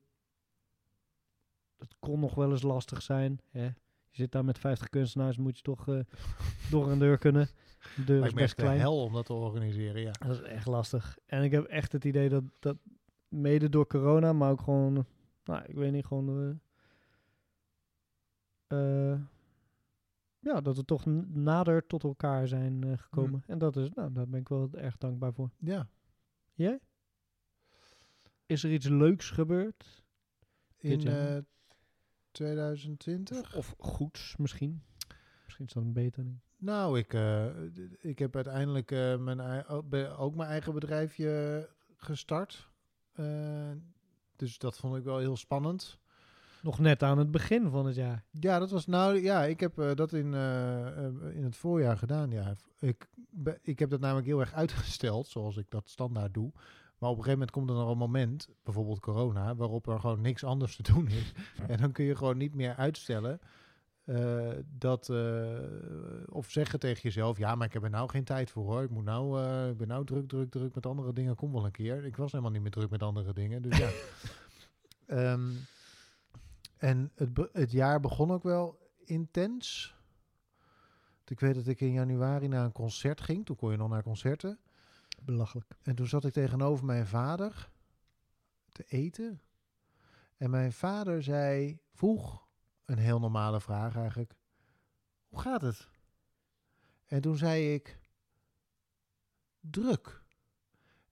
Speaker 1: Dat kon nog wel eens lastig zijn. Hè? Je zit daar met 50 kunstenaars, moet je toch eh, <laughs> door een deur kunnen. De deur is
Speaker 2: Lijkt me
Speaker 1: best klein.
Speaker 2: hel om dat te organiseren, ja.
Speaker 1: Dat is echt lastig. En ik heb echt het idee dat, dat mede door corona, maar ook gewoon, nou, ik weet niet, gewoon. eh, ja, dat we toch nader tot elkaar zijn gekomen. En dat is, nou, daar ben ik wel erg dankbaar voor.
Speaker 2: Ja.
Speaker 1: Jij? Is er iets leuks gebeurd?
Speaker 2: In 2020?
Speaker 1: Of goeds misschien? Misschien is dat beter niet.
Speaker 2: Nou, ik, eh, ik heb uiteindelijk eh, mijn, ook mijn eigen bedrijfje gestart. Eh, dus dat vond ik wel heel spannend.
Speaker 1: Nog net aan het begin van het jaar.
Speaker 2: Ja, dat was nou ja, ik heb dat in, in het voorjaar gedaan. Ja, ik, ik heb dat namelijk heel erg <laughs> uitgesteld, zoals ik dat standaard doe. Maar op een gegeven moment komt er nog een moment, bijvoorbeeld corona, waarop er gewoon niks anders te doen is. en dan kun je gewoon niet meer uitstellen. eh, dat, eh, of zeggen tegen jezelf, ja, maar ik heb er nou geen tijd voor hoor. Ik, moet nou, eh, ik ben nou druk, druk, druk met andere dingen. Kom wel een keer. Ik was helemaal niet meer druk met andere dingen. Dus ja. <laughs> Ehm, en het, het jaar begon ook wel intens. Ik weet dat ik in januari naar een concert ging. Toen kon je nog naar concerten.
Speaker 1: Belachelijk.
Speaker 2: En toen zat ik tegenover mijn vader te eten. En mijn vader zei, vroeg een heel normale vraag eigenlijk. Hoe gaat het? En toen zei ik, druk.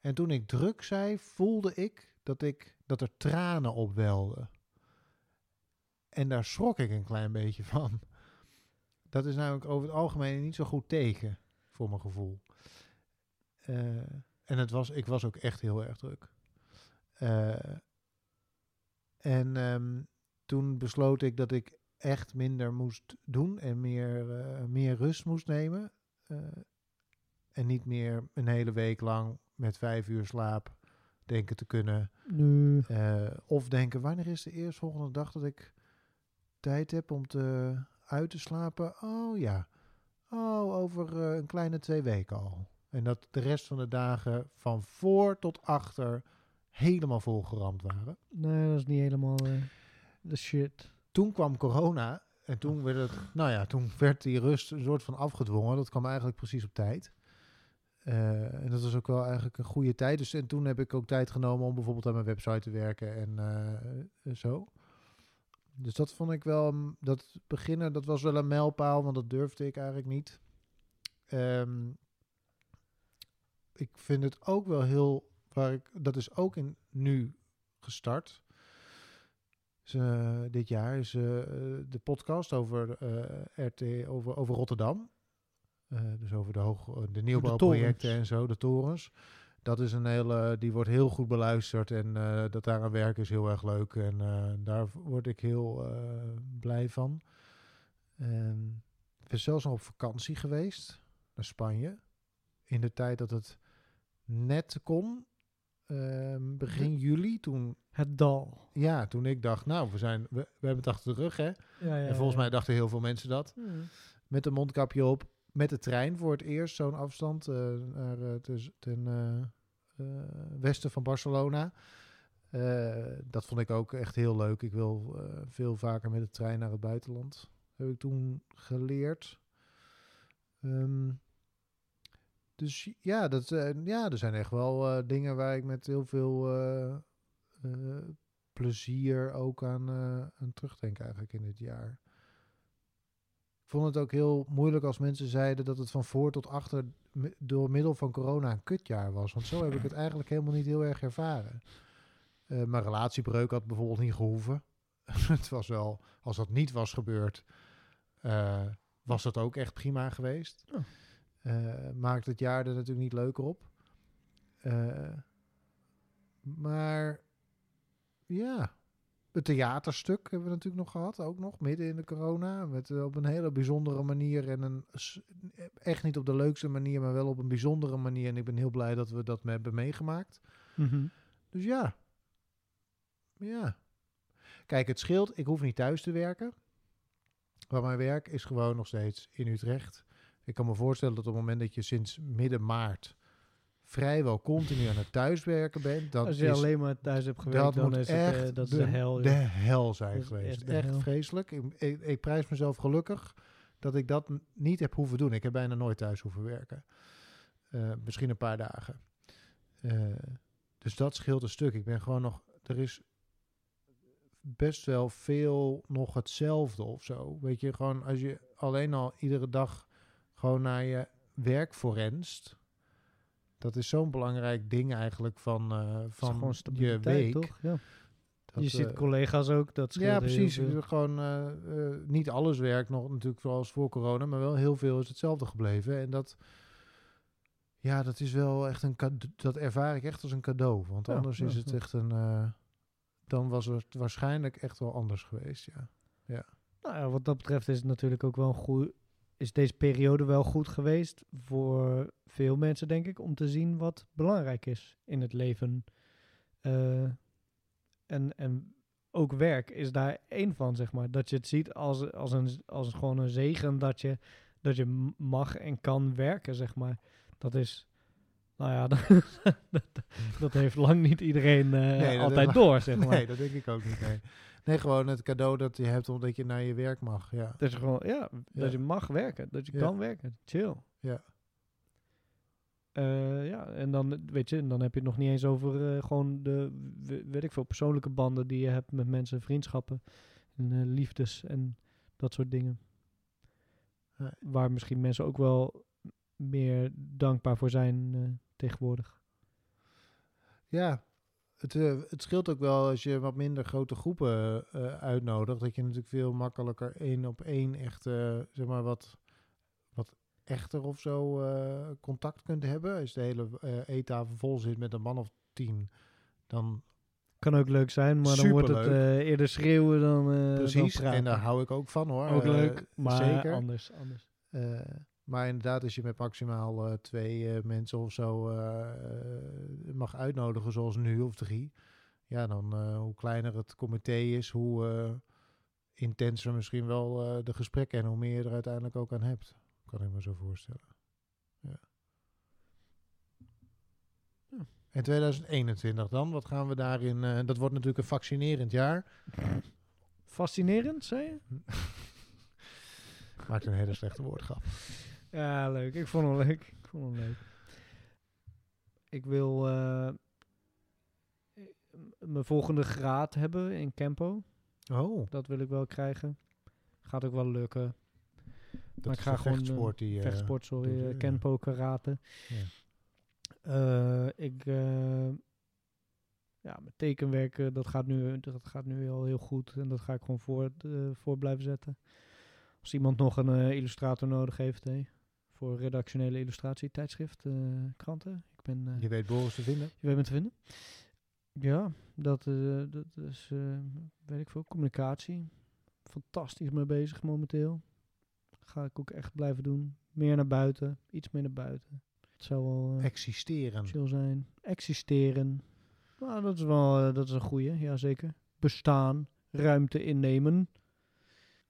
Speaker 2: En toen ik druk zei, voelde ik dat, ik dat er tranen opwelden. En daar schrok ik een klein beetje van. Dat is namelijk over het algemeen niet zo goed teken, voor mijn gevoel. Eh, en het was, ik was ook echt heel erg druk. Eh, en ehm, toen besloot ik dat ik echt minder moest doen en meer, eh, meer rust moest nemen. En niet meer een hele week lang met vijf uur slaap denken te kunnen. Of denken, wanneer is de eerstvolgende dag dat ik tijd heb om te, uit te slapen? Oh ja, oh, over een kleine twee weken al. En dat de rest van de dagen van voor tot achter helemaal volgeramd waren.
Speaker 1: Nee, dat is niet helemaal eh, de shit.
Speaker 2: toen kwam corona en toen werd het, nou ja, toen werd die rust een soort van afgedwongen. Dat kwam eigenlijk precies op tijd. Eh, en dat was ook wel eigenlijk een goede tijd. Dus en toen heb ik ook tijd genomen om bijvoorbeeld aan mijn website te werken en eh, zo. Dus dat vond ik wel, mm, dat beginnen, dat was wel een mijlpaal, want dat durfde ik eigenlijk niet. Ehm, ik vind het ook wel heel, waar ik, dat is ook in nu gestart. Dus, eh, dit jaar is eh, de podcast over, eh, RT, over, over Rotterdam. Dus over de, hoog, de nieuwbouwprojecten en zo, de torens. Dat is een hele, die wordt heel goed beluisterd en dat daar aan werken is heel erg leuk. En daar word ik heel blij van. En ik ben zelfs nog op vakantie geweest naar Spanje. In de tijd dat het net kon. Ehm, begin juli, toen,
Speaker 1: Het dal.
Speaker 2: ja, toen ik dacht, nou, we, zijn, we, we hebben het achter de rug, hè?
Speaker 1: Ja, ja,
Speaker 2: en volgens
Speaker 1: ja.
Speaker 2: mij dachten heel veel mensen dat
Speaker 1: Hmm.
Speaker 2: met een mondkapje op, met de trein voor het eerst zo'n afstand eh, naar eh, ten, ten eh, westen van Barcelona. Dat vond ik ook echt heel leuk. Ik wil veel vaker met de trein naar het buitenland. Heb ik toen geleerd. Ehm, dus ja, dat, ja, er zijn echt wel eh, dingen waar ik met heel veel eh, eh, plezier ook aan, aan terugdenk eigenlijk in dit jaar. Ik vond het ook heel moeilijk als mensen zeiden dat het van voor tot achter door middel van corona een kutjaar was. Want zo heb ik <clears throat> het eigenlijk helemaal niet heel erg ervaren. Eh, mijn relatiebreuk had bijvoorbeeld niet gehoeven. <laughs> het was wel, als dat niet was gebeurd, was dat ook echt prima geweest.
Speaker 1: Oh.
Speaker 2: Eh, maakt het jaar er natuurlijk niet leuker op. Eh, maar ja, het theaterstuk hebben we natuurlijk nog gehad, ook nog midden in de corona. Met, eh, op een hele bijzondere manier en een, echt niet op de leukste manier, maar wel op een bijzondere manier. En ik ben heel blij dat we dat hebben meegemaakt.
Speaker 1: Mhm.
Speaker 2: Dus ja. Ja. Kijk, het scheelt. Ik hoef niet thuis te werken. Maar mijn werk is gewoon nog steeds in Utrecht. Ik kan me voorstellen dat op het moment dat je sinds midden maart vrijwel continu aan het thuiswerken bent, dan
Speaker 1: Als je
Speaker 2: is
Speaker 1: alleen maar thuis hebt gewerkt,
Speaker 2: dat
Speaker 1: dan
Speaker 2: moet
Speaker 1: is het eh, dat is
Speaker 2: de,
Speaker 1: de hel.
Speaker 2: de hel zijn
Speaker 1: Dat
Speaker 2: geweest.
Speaker 1: echt
Speaker 2: Echt vreselijk. Ik, ik, ik prijs mezelf gelukkig dat ik dat niet heb hoeven doen. Ik heb bijna nooit thuis hoeven werken. Eh, misschien een paar dagen. Eh, dus dat scheelt een stuk. Ik ben gewoon nog... Er is best wel veel nog hetzelfde of zo. Weet je, gewoon als je alleen al iedere dag gewoon naar je werk forenst... Dat is zo'n belangrijk ding eigenlijk van,
Speaker 1: is
Speaker 2: van je week.
Speaker 1: toch? Ja.
Speaker 2: Dat,
Speaker 1: je ziet
Speaker 2: eh,
Speaker 1: collega's ook, dat
Speaker 2: ja, precies. Gewoon eh, niet alles werkt nog natuurlijk zoals voor corona, maar wel heel veel is hetzelfde gebleven. En dat, ja, dat is wel echt een cade- dat ervaar ik echt als een cadeau. Want
Speaker 1: Ja,
Speaker 2: anders
Speaker 1: ja,
Speaker 2: is het
Speaker 1: ja.
Speaker 2: echt een, dan was het waarschijnlijk echt wel anders geweest. Ja.
Speaker 1: Nou ja, wat dat betreft is het natuurlijk ook wel een goed. Is deze periode wel goed geweest voor veel mensen, denk ik, om te zien wat belangrijk is in het leven. Eh, en, en ook werk is daar één van, zeg maar. Dat je het ziet als, als, een, als gewoon een zegen dat je, dat je mag en kan werken, zeg maar. Dat is, nou ja, <laughs> dat, dat, dat heeft lang niet iedereen eh,
Speaker 2: Nee,
Speaker 1: altijd door, zeg maar.
Speaker 2: Nee, dat denk ik ook niet. Nee. Nee, gewoon het cadeau dat je hebt omdat je naar je werk mag. Ja.
Speaker 1: Dat je gewoon, ja, dat je mag werken, dat je kan werken. Chill.
Speaker 2: Ja.
Speaker 1: Eh, ja, en dan, weet je, en dan heb je het nog niet eens over eh, gewoon de, we- weet ik veel, persoonlijke banden die je hebt met mensen, vriendschappen en eh, liefdes en dat soort dingen.
Speaker 2: Nee.
Speaker 1: Waar misschien mensen ook wel meer dankbaar voor zijn tegenwoordig.
Speaker 2: Ja, het, eh, het scheelt ook wel als je wat minder grote groepen eh, uitnodigt. Dat je natuurlijk veel makkelijker één op één echt, eh, zeg maar, wat, wat echter of zo contact kunt hebben. Als de hele eettafel vol zit met een man of tien, dan
Speaker 1: Kan ook leuk zijn, maar dan wordt het eerder schreeuwen dan,
Speaker 2: precies.
Speaker 1: praten.
Speaker 2: En daar hou ik ook van hoor.
Speaker 1: ook leuk, maar
Speaker 2: zeker.
Speaker 1: anders. anders.
Speaker 2: Maar inderdaad, als je met maximaal eh, twee eh, mensen of zo eh, mag uitnodigen, zoals nu of drie, ja, dan hoe kleiner het comité is, hoe intenser misschien wel de gesprekken en hoe meer je er uiteindelijk ook aan hebt. Kan ik me zo voorstellen. Ja.
Speaker 1: Ja.
Speaker 2: En 2021 dan, wat gaan we daarin? dat wordt natuurlijk een vaccinerend jaar.
Speaker 1: Fascinerend, zei je?
Speaker 2: Maakt een hele slechte woordgrap.
Speaker 1: Ja, leuk. Ik vond hem leuk. Ik vond hem leuk. Ik wil eh, mijn volgende graad hebben in Campo.
Speaker 2: Oh,
Speaker 1: Dat wil ik wel krijgen. Gaat ook wel lukken.
Speaker 2: dat
Speaker 1: Maar ik ga gewoon,
Speaker 2: vechtsport die... eh,
Speaker 1: Vechtsport, sorry.
Speaker 2: doet,
Speaker 1: eh. Kenpo, karate.
Speaker 2: Ja.
Speaker 1: Eh, ik... eh, ja, mijn tekenwerken, dat gaat, nu, dat gaat nu al heel goed. En dat ga ik gewoon voor, eh, voor blijven zetten. Als iemand nog een eh, illustrator nodig heeft, hè, voor redactionele illustratie, tijdschrift, eh, kranten. Ik ben, eh,
Speaker 2: Je weet Boris te vinden.
Speaker 1: je weet me te vinden. Ja, dat, eh, dat is, weet ik veel, communicatie. Fantastisch mee bezig momenteel. Ga ik ook echt blijven doen. Meer naar buiten, iets meer naar buiten. Het zou wel
Speaker 2: Existeren.
Speaker 1: chill zijn. Existeren. Nou, dat is wel dat is een goeie, ja zeker. Bestaan, ruimte innemen.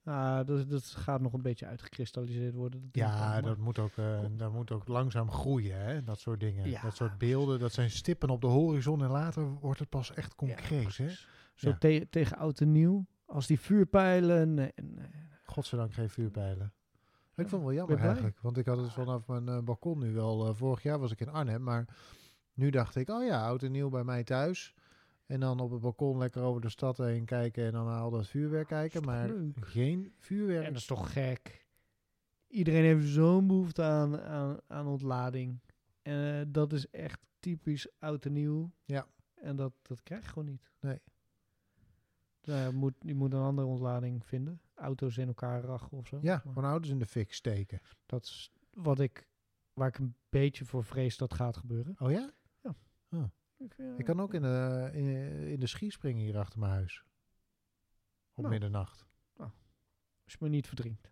Speaker 1: Ah, dat, dat gaat nog een beetje uitgekristalliseerd worden. dat
Speaker 2: Ja, dat moet, ook, eh, dat moet ook langzaam groeien, hè? dat soort dingen.
Speaker 1: Ja,
Speaker 2: dat soort beelden, dat zijn stippen op de horizon en later wordt het pas echt
Speaker 1: Ja,
Speaker 2: concreet. hè?
Speaker 1: Zo
Speaker 2: Ja.
Speaker 1: te- tegen oud en nieuw. Als die vuurpijlen. Nee, nee.
Speaker 2: Godzijdank geen vuurpijlen. Ik vond het wel jammer eigenlijk, want ik had het vanaf mijn eh, balkon nu wel. eh, vorig jaar was ik in Arnhem, maar nu dacht ik, oh ja, oud en nieuw bij mij thuis. En dan op het balkon lekker over de stad heen kijken en dan naar al dat vuurwerk kijken. Maar
Speaker 1: leuk?
Speaker 2: geen vuurwerk.
Speaker 1: En dat is toch gek. Iedereen heeft zo'n behoefte aan, aan, aan ontlading. En eh, dat is echt typisch oud en nieuw.
Speaker 2: Ja.
Speaker 1: En dat, dat krijg je gewoon niet.
Speaker 2: Nee.
Speaker 1: Nou, ja, moet, je moet een andere ontlading vinden. Auto's in elkaar rachen of zo.
Speaker 2: Ja,
Speaker 1: Maar
Speaker 2: gewoon ouders in de fik steken.
Speaker 1: dat is wat ik, waar ik een beetje voor vrees dat gaat gebeuren.
Speaker 2: Oh ja?
Speaker 1: Ik, eh,
Speaker 2: Ik kan ook in de, in, in de ski springen hier achter mijn huis. Op
Speaker 1: Nou.
Speaker 2: middernacht.
Speaker 1: Als je me niet verdrinkt.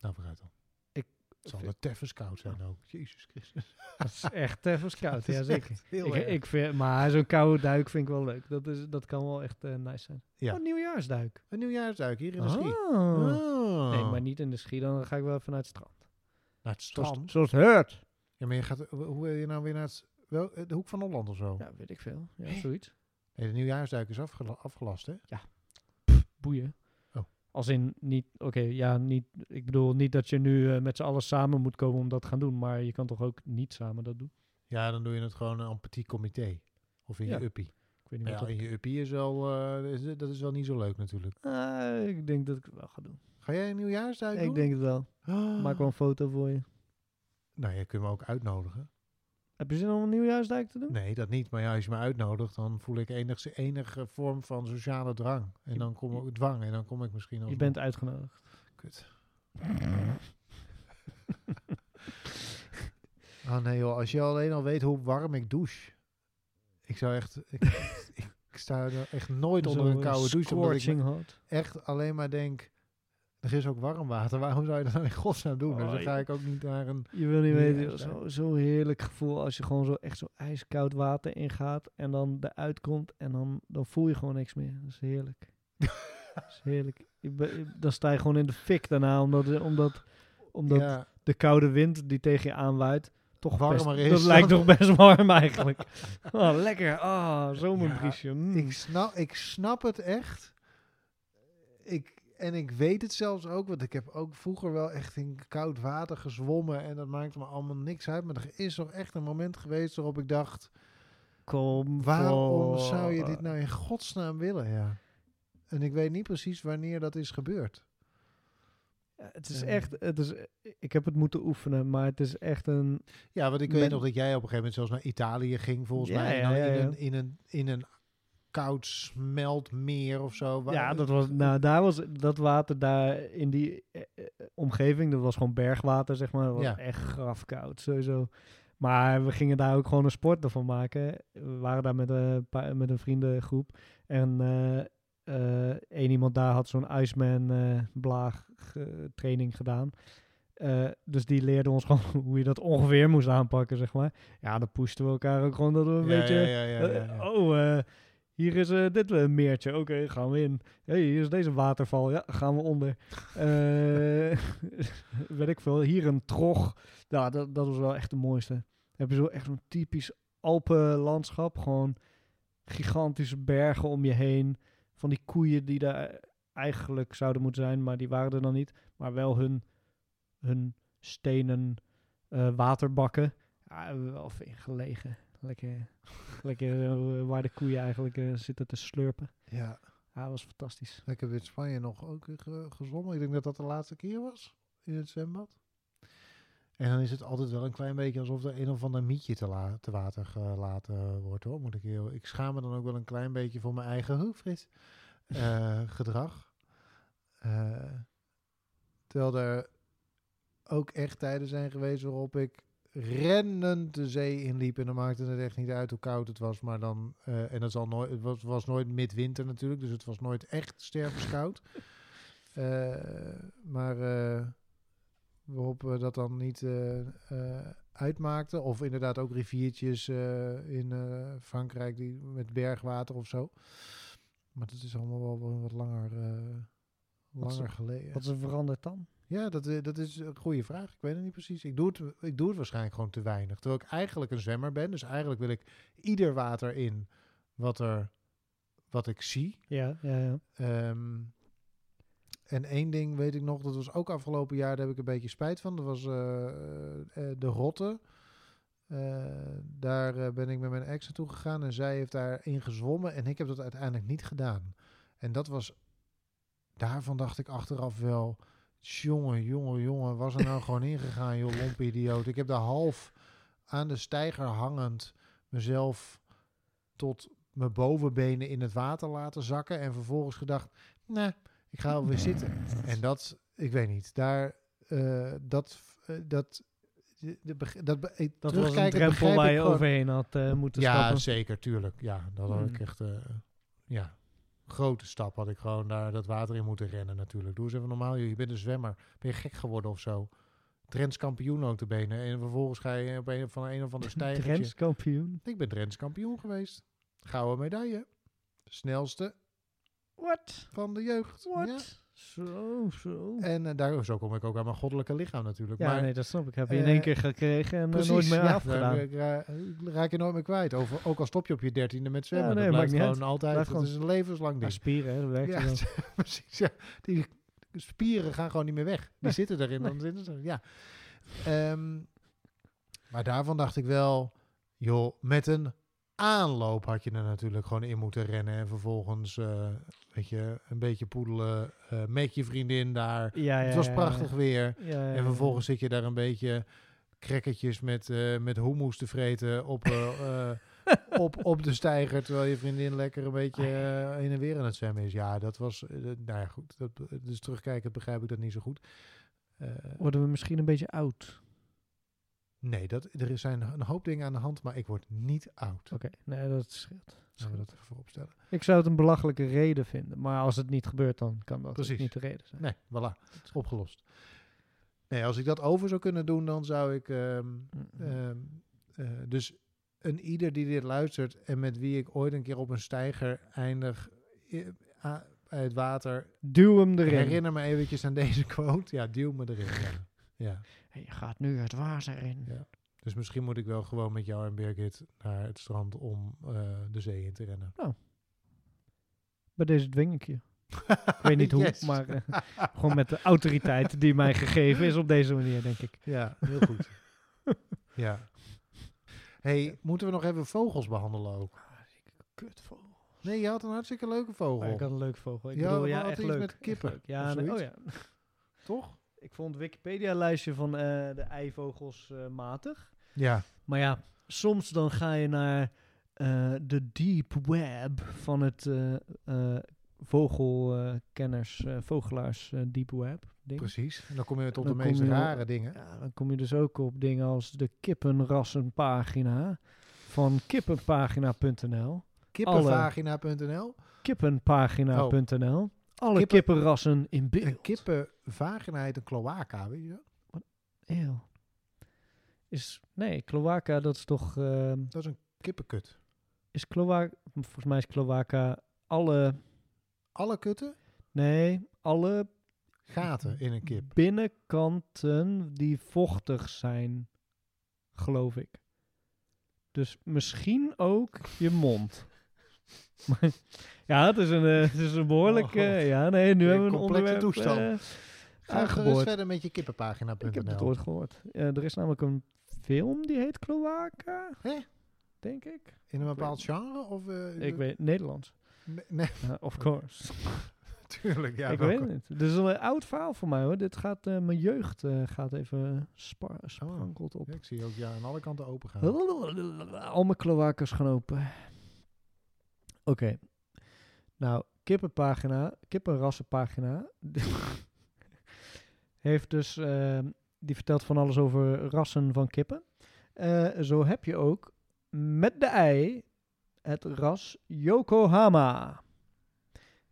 Speaker 2: Nou, vooruit dan.
Speaker 1: Ik-
Speaker 2: Het zal de teffens koud zijn ook. Jezus Christus. <laughs>
Speaker 1: Dat is echt even koud, <laughs> ja zeker. Ik,
Speaker 2: erg.
Speaker 1: ik vind, maar zo'n koude duik vind ik wel leuk. Dat, is, dat kan wel echt eh, nice zijn.
Speaker 2: Ja.
Speaker 1: Oh, een nieuwjaarsduik.
Speaker 2: Een nieuwjaarsduik hier in de ski.
Speaker 1: Oh.
Speaker 2: Oh.
Speaker 1: Nee, maar niet in de ski. Dan ga ik wel even naar het strand.
Speaker 2: Naar het
Speaker 1: Zoals,
Speaker 2: strand.
Speaker 1: zoals het hoort.
Speaker 2: Ja, maar je gaat, hoe wil je nou weer naar het, wel, eh, de hoek van Holland of zo?
Speaker 1: Ja, weet ik veel. Ja, zoiets.
Speaker 2: Nee, de nieuwjaarsduik is afgela- afgelast, hè?
Speaker 1: Boeien.
Speaker 2: Oh.
Speaker 1: Als in niet, oké, ja, niet, ik bedoel niet dat je nu eh, met z'n allen samen moet komen om dat te gaan doen, maar je kan toch ook niet samen dat doen?
Speaker 2: Ja, dan doe je het gewoon een petit comité. Of in
Speaker 1: Ja.
Speaker 2: je uppie.
Speaker 1: Ik weet niet
Speaker 2: Ja,
Speaker 1: wat
Speaker 2: in je uppie is wel, eh, is, dat is wel niet zo leuk natuurlijk.
Speaker 1: Ah, ik denk dat ik het wel ga doen.
Speaker 2: Ga jij een nieuwjaarsduik doen?
Speaker 1: Ik denk het wel.
Speaker 2: Ah.
Speaker 1: Maak wel een foto voor je.
Speaker 2: Nou, je kunt me ook uitnodigen.
Speaker 1: Heb je zin om een nieuwjaarsduik te doen?
Speaker 2: Nee, dat niet. Maar ja, als je me uitnodigt, dan voel ik enige, enige vorm van sociale drang. En dan kom ik dwang. En dan kom ik misschien
Speaker 1: Je bent uitgenodigd.
Speaker 2: Kut. Oh <laughs> nee joh, als je alleen al weet hoe warm ik douche. Ik zou echt... Ik, <laughs> ik, sta er echt nooit onder een koude douche. Omdat ik
Speaker 1: hot.
Speaker 2: echt alleen maar denk... Er is ook warm water. Waarom zou je dat nou in godsnaam doen? dus
Speaker 1: Oh,
Speaker 2: dan ga ik ook niet naar een...
Speaker 1: Je wil niet weten,
Speaker 2: ja,
Speaker 1: zo, heerlijk gevoel als je gewoon zo echt zo ijskoud water ingaat en dan eruit komt en dan, dan voel je gewoon niks meer. Dat is heerlijk. <laughs> dat is heerlijk. Dan sta je gewoon in de fik daarna, omdat, omdat, omdat
Speaker 2: ja,
Speaker 1: de koude wind die tegen je aanwaait toch
Speaker 2: Warmer
Speaker 1: best,
Speaker 2: is
Speaker 1: Dat
Speaker 2: dan-
Speaker 1: lijkt toch best warm eigenlijk. <laughs> oh, lekker. Ah, zomerbriesje. Mm.
Speaker 2: ik, snap, ik snap het echt. Ik, en ik weet het zelfs ook, want ik heb ook vroeger wel echt in koud water gezwommen en dat maakte me allemaal niks uit. Maar er is toch echt een moment geweest waarop ik dacht,
Speaker 1: Kom
Speaker 2: waarom zou je dit nou in godsnaam willen? Ja. En ik weet niet precies wanneer dat is gebeurd.
Speaker 1: Ja, Het is echt, het is, ik heb het moeten oefenen, maar het is echt een,
Speaker 2: Ja, want ik weet nog dat jij op een gegeven moment zelfs naar Italië ging, volgens
Speaker 1: Ja,
Speaker 2: mij.
Speaker 1: ja,
Speaker 2: in. Een, in, een, in een koud smeltmeer of zo. Waar-
Speaker 1: Ja, dat was, nou, daar was dat water daar in die eh, eh, omgeving, dat was gewoon bergwater, zeg maar. Dat was
Speaker 2: Ja.
Speaker 1: echt grafkoud, sowieso. Maar we gingen daar ook gewoon een sport ervan maken. We waren daar met een, paar, met een vriendengroep. En één iemand daar had zo'n Iceman eh blaag training gedaan. Dus die leerde ons <laughs> gewoon hoe je dat ongeveer moest aanpakken, zeg maar. Ja, dan pushten we elkaar ook gewoon dat we een
Speaker 2: Ja,
Speaker 1: beetje...
Speaker 2: ja, ja,
Speaker 1: oh, hier is eh, dit een meertje. Oké, gaan we in. hey, hier is deze waterval. Ja, gaan we onder. Eh <laughs> weet ik veel. Hier een trog. Ja, dat, was wel echt de mooiste. Dan heb je zo echt zo'n typisch Alpenlandschap. Gewoon gigantische bergen om je heen. van die koeien die daar eigenlijk zouden moeten zijn, maar die waren er dan niet. Maar wel hun, hun stenen eh, waterbakken. Ja, wel gelegen. Lekker, lekker eh, waar de koeien eigenlijk eh, zitten te slurpen.
Speaker 2: Ja.
Speaker 1: Ja, dat was fantastisch.
Speaker 2: Ik heb in Spanje nog ook weer ge- gezwommen. Ik denk dat dat de laatste keer was in het zwembad. En dan is het altijd wel een klein beetje alsof er een of ander mietje te, water gelaten wordt hoor. Moet ik, heel, ik schaam me dan ook wel een klein beetje voor mijn eigen hoe, Frits, eh, <laughs> gedrag. Eh, terwijl er ook echt tijden zijn geweest waarop ik rennend de zee inliep. En dan maakte het echt niet uit hoe koud het was. Maar dan, eh, en dat zal nooit, het was, was nooit midwinter natuurlijk, dus het was nooit echt stervenskoud. <laughs> Eh maar eh, we dat dan niet uitmaakten. Of inderdaad ook riviertjes in Frankrijk die, met bergwater of zo. Maar dat is allemaal wel wat langer,
Speaker 1: Wat is
Speaker 2: langer geleden.
Speaker 1: Wat is er veranderd dan?
Speaker 2: Ja, dat, eh, dat is een goede vraag. Ik weet het niet precies. Ik doe het, ik doe het waarschijnlijk gewoon te weinig. Terwijl ik eigenlijk een zwemmer ben. Dus eigenlijk wil ik ieder water in wat, er, wat ik zie.
Speaker 1: Ja, ja, ja.
Speaker 2: Ehm, en één ding weet ik nog, dat was ook afgelopen jaar, daar heb ik een beetje spijt van. Dat was eh, eh, de Rotte. Daar ben ik met mijn ex naartoe gegaan en zij heeft daarin gezwommen en ik heb dat uiteindelijk niet gedaan. En dat was, daarvan dacht ik achteraf wel, jongen, jongen, jongen, was er nou <laughs> gewoon ingegaan, joh, lompe idioot. Ik heb daar half aan de steiger hangend mezelf tot mijn bovenbenen in het water laten zakken en vervolgens gedacht, nee, ik ga wel weer zitten. <laughs> En dat, ik weet niet, daar, eh, dat, eh, dat, de, dat, ik-
Speaker 1: Dat was een drempel waar je overheen had eh, moeten
Speaker 2: Ja,
Speaker 1: stappen.
Speaker 2: zeker, tuurlijk. Ja, dat had ik
Speaker 1: Hmm.
Speaker 2: echt, eh, ja, grote stap had ik gewoon daar dat water in moeten rennen natuurlijk. Doe eens even normaal, je bent een zwemmer. Ben je gek geworden of zo? Drents kampioen ook te benen. En vervolgens ga je op een van een of ander <laughs> stijgertje.
Speaker 1: Drents kampioen.
Speaker 2: Ik ben Drents kampioen geweest. Gouden medaille. Snelste
Speaker 1: What?
Speaker 2: van de jeugd.
Speaker 1: What? Zo, zo.
Speaker 2: En eh, daar, zo kom ik ook aan mijn goddelijke lichaam natuurlijk.
Speaker 1: Ja,
Speaker 2: maar
Speaker 1: nee, dat snap ik. Heb je in
Speaker 2: eh,
Speaker 1: één keer gekregen en er nooit meer
Speaker 2: ja,
Speaker 1: afgedaan.
Speaker 2: daar ra- raak je nooit meer kwijt. Over, ook al stop je op je dertiende met zwemmen.
Speaker 1: Ja, nee,
Speaker 2: dat blijft
Speaker 1: niet
Speaker 2: gewoon
Speaker 1: uit.
Speaker 2: altijd.
Speaker 1: Blijft
Speaker 2: Het is een levenslang ding.
Speaker 1: spieren, hè, dat werkt
Speaker 2: Ja,
Speaker 1: zo. <laughs>
Speaker 2: precies. Ja. Die spieren gaan gewoon niet meer weg. Die
Speaker 1: Nee.
Speaker 2: zitten erin. Dan zitten ze, ja. Ehm, maar daarvan dacht ik wel, joh, met een aanloop had je er natuurlijk gewoon in moeten rennen. En vervolgens, eh, weet je, een beetje poedelen eh, met je vriendin daar.
Speaker 1: Ja, ja,
Speaker 2: Het was
Speaker 1: ja,
Speaker 2: prachtig weer. En vervolgens zit je daar een beetje crackertjes met, eh met hummus te vreten op, op, op de steiger. Terwijl je vriendin lekker een beetje eh, heen en weer aan het zwemmen is. Ja, dat was, nou ja, goed. Dat, dus terugkijkend begrijp ik dat niet zo goed.
Speaker 1: Worden we misschien een beetje oud?
Speaker 2: Nee, dat, er zijn een hoop dingen aan de hand, maar ik word niet oud.
Speaker 1: Oké, nee, dat scheelt.
Speaker 2: Zullen we dat even vooropstellen?
Speaker 1: Ik zou het een belachelijke reden vinden. Maar als het niet gebeurt, dan kan dat
Speaker 2: Precies.
Speaker 1: niet de reden zijn.
Speaker 2: Nee, voilà. Opgelost. Nee, als ik dat over zou kunnen doen, dan zou ik... ehm, Ehm, eh, dus een ieder die dit luistert en met wie ik ooit een keer op een steiger eindig bij het water,
Speaker 1: Duw hem erin.
Speaker 2: herinner me eventjes aan deze <laughs> quote. Ja, duw me erin. Ja. Ja.
Speaker 1: Je gaat nu het water in.
Speaker 2: Ja. Dus misschien moet ik wel gewoon met jou en Birgit naar het strand om eh, de zee in te rennen.
Speaker 1: Bij deze dwing ik je. <laughs> Ik weet niet hoe,
Speaker 2: Yes.
Speaker 1: maar eh, gewoon met de autoriteit die mij gegeven is op deze manier, denk ik.
Speaker 2: Ja, heel goed. ja. hey, moeten we nog even vogels behandelen ook?
Speaker 1: Kutvogel.
Speaker 2: Nee, je had een hartstikke leuke vogel.
Speaker 1: Oh, ik had een leuk vogel. Ik
Speaker 2: Ja,
Speaker 1: bedoel, ja, echt
Speaker 2: iets
Speaker 1: leuk.
Speaker 2: met
Speaker 1: echt
Speaker 2: kippen
Speaker 1: leuk. Ja, nee, oh ja.
Speaker 2: Toch?
Speaker 1: Ik vond het Wikipedia-lijstje van eh, de eivogels eh, matig.
Speaker 2: Ja.
Speaker 1: Maar ja, soms dan ga je naar eh, de deep web van het vogelkenners, vogelaars deep web. Ding.
Speaker 2: Precies. En dan kom je tot de meest rare dingen.
Speaker 1: Ja, dan kom je dus ook op dingen als de kippenrassenpagina van kippenpagina.nl.
Speaker 2: Kippenvagina.nl.
Speaker 1: Kippenpagina.nl. Alle
Speaker 2: Kippen-
Speaker 1: kippenrassen in beeld.
Speaker 2: Een heet een cloaca, weet je dat?
Speaker 1: Eeuw. Is, nee, cloaca, dat is toch... ehm,
Speaker 2: Dat is een kippenkut.
Speaker 1: is cloaca... Volgens mij is cloaca alle...
Speaker 2: Alle kutten,
Speaker 1: Nee, alle
Speaker 2: gaten in een kip.
Speaker 1: binnenkanten die vochtig zijn, geloof ik. Dus misschien ook je mond. <laughs> ja, het is een, eh, het is een behoorlijk...
Speaker 2: Oh,
Speaker 1: eh, ja, nee, nu hebben we een onderwerp
Speaker 2: toestand.
Speaker 1: Eh,
Speaker 2: Ga
Speaker 1: aangeboord.
Speaker 2: verder met je kippenpagina.nl.
Speaker 1: Ik heb het ooit gehoord. Eh, er is namelijk een film die heet Cloaca.
Speaker 2: Hè?
Speaker 1: Denk ik.
Speaker 2: In een bepaald genre? Of, eh,
Speaker 1: Ik weet Nederlands.
Speaker 2: Nee, <laughs>
Speaker 1: of course. <laughs>
Speaker 2: tuurlijk. Ja,
Speaker 1: ik weet het niet. Dit is een oud verhaal voor mij hoor. Dit gaat, eh, mijn jeugd eh, gaat even spar sprankelt op.
Speaker 2: Ja, ik zie ook ja, aan alle kanten open gaan. <laughs>
Speaker 1: Al mijn kloakers gaan open. Oké. Nou, kippenpagina, kippenrassenpagina. Heeft dus, ehm, die vertelt van alles over rassen van kippen. Eh, zo heb je ook met de ei het ras Yokohama.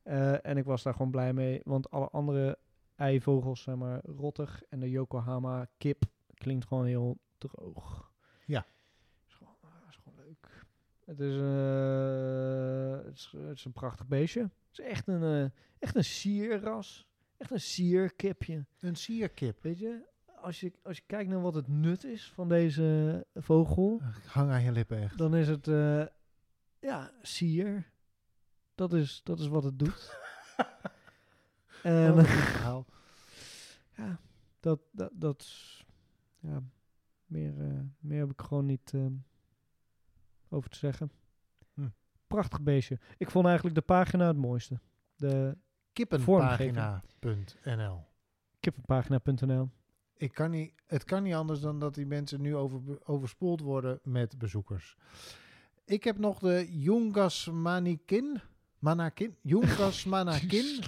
Speaker 1: Eh, en ik was daar gewoon blij mee, want alle andere eivogels zijn maar rottig. En de Yokohama kip klinkt gewoon heel droog.
Speaker 2: Ja.
Speaker 1: Is gewoon, ah, is gewoon leuk. Het is, eh, het, is, het is een prachtig beestje. Het is echt een, echt een sierras. Echt een sierkipje.
Speaker 2: Een sierkip.
Speaker 1: Weet je, als je, als je kijkt naar wat het nut is van deze vogel,
Speaker 2: Ik hang aan je lippen echt.
Speaker 1: dan is het, eh, ja, sier. Dat is, dat is wat het doet. <laughs> en <laughs>
Speaker 2: verhaal.
Speaker 1: ja, dat, dat, dat, ja, meer, eh, meer heb ik gewoon niet eh, over te zeggen.
Speaker 2: Hm.
Speaker 1: Prachtig beestje. Ik vond eigenlijk de pagina het mooiste. De
Speaker 2: Kippenpagina.nl
Speaker 1: kippenpagina.nl.
Speaker 2: ik kan niet, Het kan niet anders dan dat die mensen nu over, overspoeld worden met bezoekers. Ik heb nog de Jungas Manikin. Manakin? Jungas <laughs> Manakin.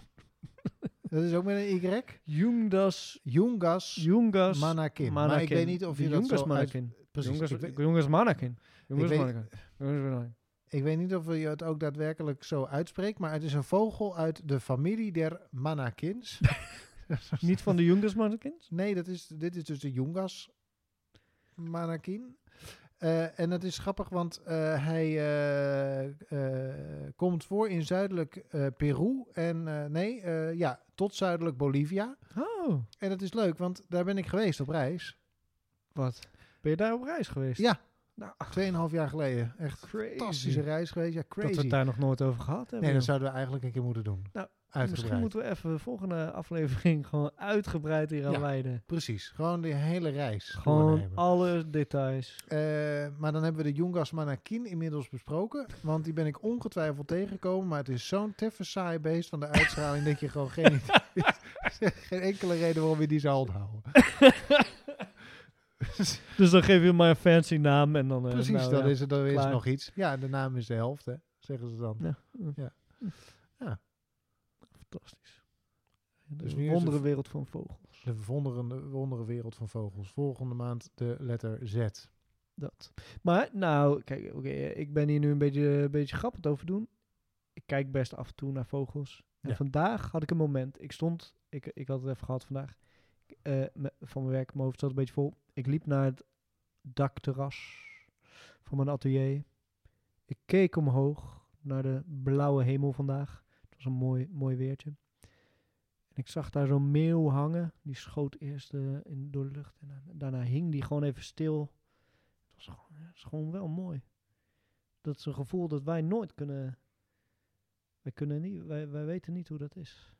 Speaker 2: Dat is ook met een Y.
Speaker 1: Jungas,
Speaker 2: Jungas
Speaker 1: Jungas,
Speaker 2: Manakin. Maar ik
Speaker 1: Manakin.
Speaker 2: weet niet of je dat zo uit...
Speaker 1: Manakin.
Speaker 2: Precies.
Speaker 1: Jungas,
Speaker 2: ik, weet,
Speaker 1: Jungas Manakin. Jungas
Speaker 2: weet-
Speaker 1: Manakin. Jungas Manakin.
Speaker 2: Ik weet niet of je het ook daadwerkelijk zo uitspreekt, maar het is een vogel uit de familie der Manakins. <laughs>
Speaker 1: Niet van de Jungas Manakins?
Speaker 2: Nee, dat is, dit is dus de Jungas Manakin. Eh, en het is grappig, want eh, hij eh, komt voor in zuidelijk Peru en nee, ja, tot zuidelijk Bolivia.
Speaker 1: Oh,
Speaker 2: En dat is leuk, want daar ben ik geweest op reis.
Speaker 1: wat? Ben je daar op reis geweest?
Speaker 2: Ja,
Speaker 1: Nou,
Speaker 2: tweeënhalf jaar geleden. Echt
Speaker 1: crazy.
Speaker 2: fantastische reis geweest. Ja,
Speaker 1: Dat we
Speaker 2: crazy.
Speaker 1: het daar nog nooit over gehad hebben.
Speaker 2: nee, dat zouden we eigenlijk een keer moeten doen.
Speaker 1: Nou,
Speaker 2: Uitgebreid.
Speaker 1: Misschien moeten we even de volgende aflevering <laughs> gewoon uitgebreid hier aan
Speaker 2: Ja.
Speaker 1: wijden.
Speaker 2: Precies, gewoon de hele reis
Speaker 1: Gewoon alle details.
Speaker 2: Eh, maar dan hebben we de Jungas Manakin inmiddels besproken. Want die ben ik ongetwijfeld tegengekomen. Maar het is zo'n teffe saai beest van de uitstraling dat je gewoon geen, <laughs> <laughs> geen enkele reden waarom je die zou onthouden. <laughs>
Speaker 1: Dus dan geef je maar een fancy naam en dan... eh,
Speaker 2: Precies,
Speaker 1: nou,
Speaker 2: dan
Speaker 1: ja.
Speaker 2: is er dan is nog iets. Ja, de naam is de helft, hè, zeggen ze dan.
Speaker 1: Ja.
Speaker 2: Ja. Ja.
Speaker 1: Fantastisch.
Speaker 2: Dus
Speaker 1: Dus
Speaker 2: is het-
Speaker 1: wondere wereld van vogels.
Speaker 2: De wonderende, wondere wereld van vogels. Volgende maand de letter Z.
Speaker 1: Dat. Maar nou, kijk, oké, ik ben hier nu een beetje, een beetje grappig over doen. Ik kijk best af en toe naar vogels. En
Speaker 2: Ja.
Speaker 1: vandaag had ik een moment. Ik stond, ik, ik had het even gehad vandaag. Eh, van mijn werk, mijn hoofd zat een beetje vol. Ik liep naar het dakterras van mijn atelier. Ik keek omhoog naar de blauwe hemel vandaag. Het was een mooi, mooi weertje. En ik zag daar zo'n meeuw hangen. Die schoot eerst eh, in, door de lucht. En daarna- hing die gewoon even stil. Het was gewoon, het is gewoon wel mooi. Dat is een gevoel dat wij nooit kunnen. Wij, kunnen niet, wij, wij weten niet hoe dat is.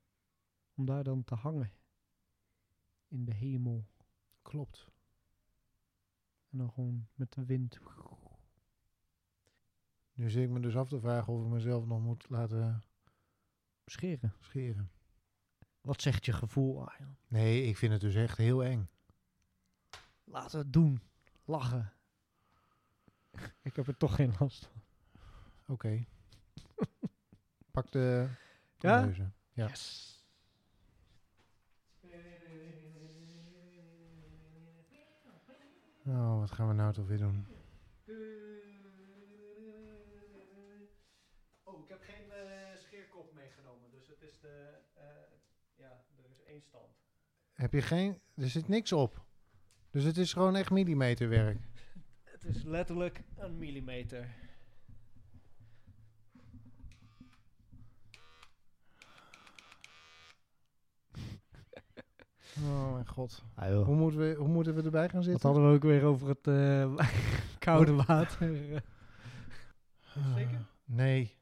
Speaker 1: Om daar dan te hangen. In de hemel.
Speaker 2: Klopt.
Speaker 1: En dan gewoon met de wind.
Speaker 2: Nu zit ik me dus af te vragen of ik mezelf nog moet laten
Speaker 1: Scheren.
Speaker 2: scheren.
Speaker 1: Wat zegt je gevoel, Arjan?
Speaker 2: Nee, ik vind het dus echt heel eng.
Speaker 1: Laten we het doen. Lachen. <laughs> ik heb er toch geen last van.
Speaker 2: Oké. <laughs> Pak de
Speaker 1: Ja?
Speaker 2: tonneuzen.
Speaker 1: Yes.
Speaker 2: Oh, wat gaan we nou toch weer doen?
Speaker 1: Oh, ik heb geen scheerkop meegenomen, dus het is de. ja, er is één stand.
Speaker 2: Heb je geen... Er zit niks op. Dus het is gewoon echt millimeterwerk. <laughs>
Speaker 1: Het is letterlijk een millimeter.
Speaker 2: Oh mijn god.
Speaker 1: Ah,
Speaker 2: hoe, moeten we, hoe moeten we erbij gaan zitten?
Speaker 1: Dat hadden we ook weer over het eh, <laughs> koude oh.
Speaker 2: water. <laughs>
Speaker 1: Zeker?
Speaker 2: Eh, nee.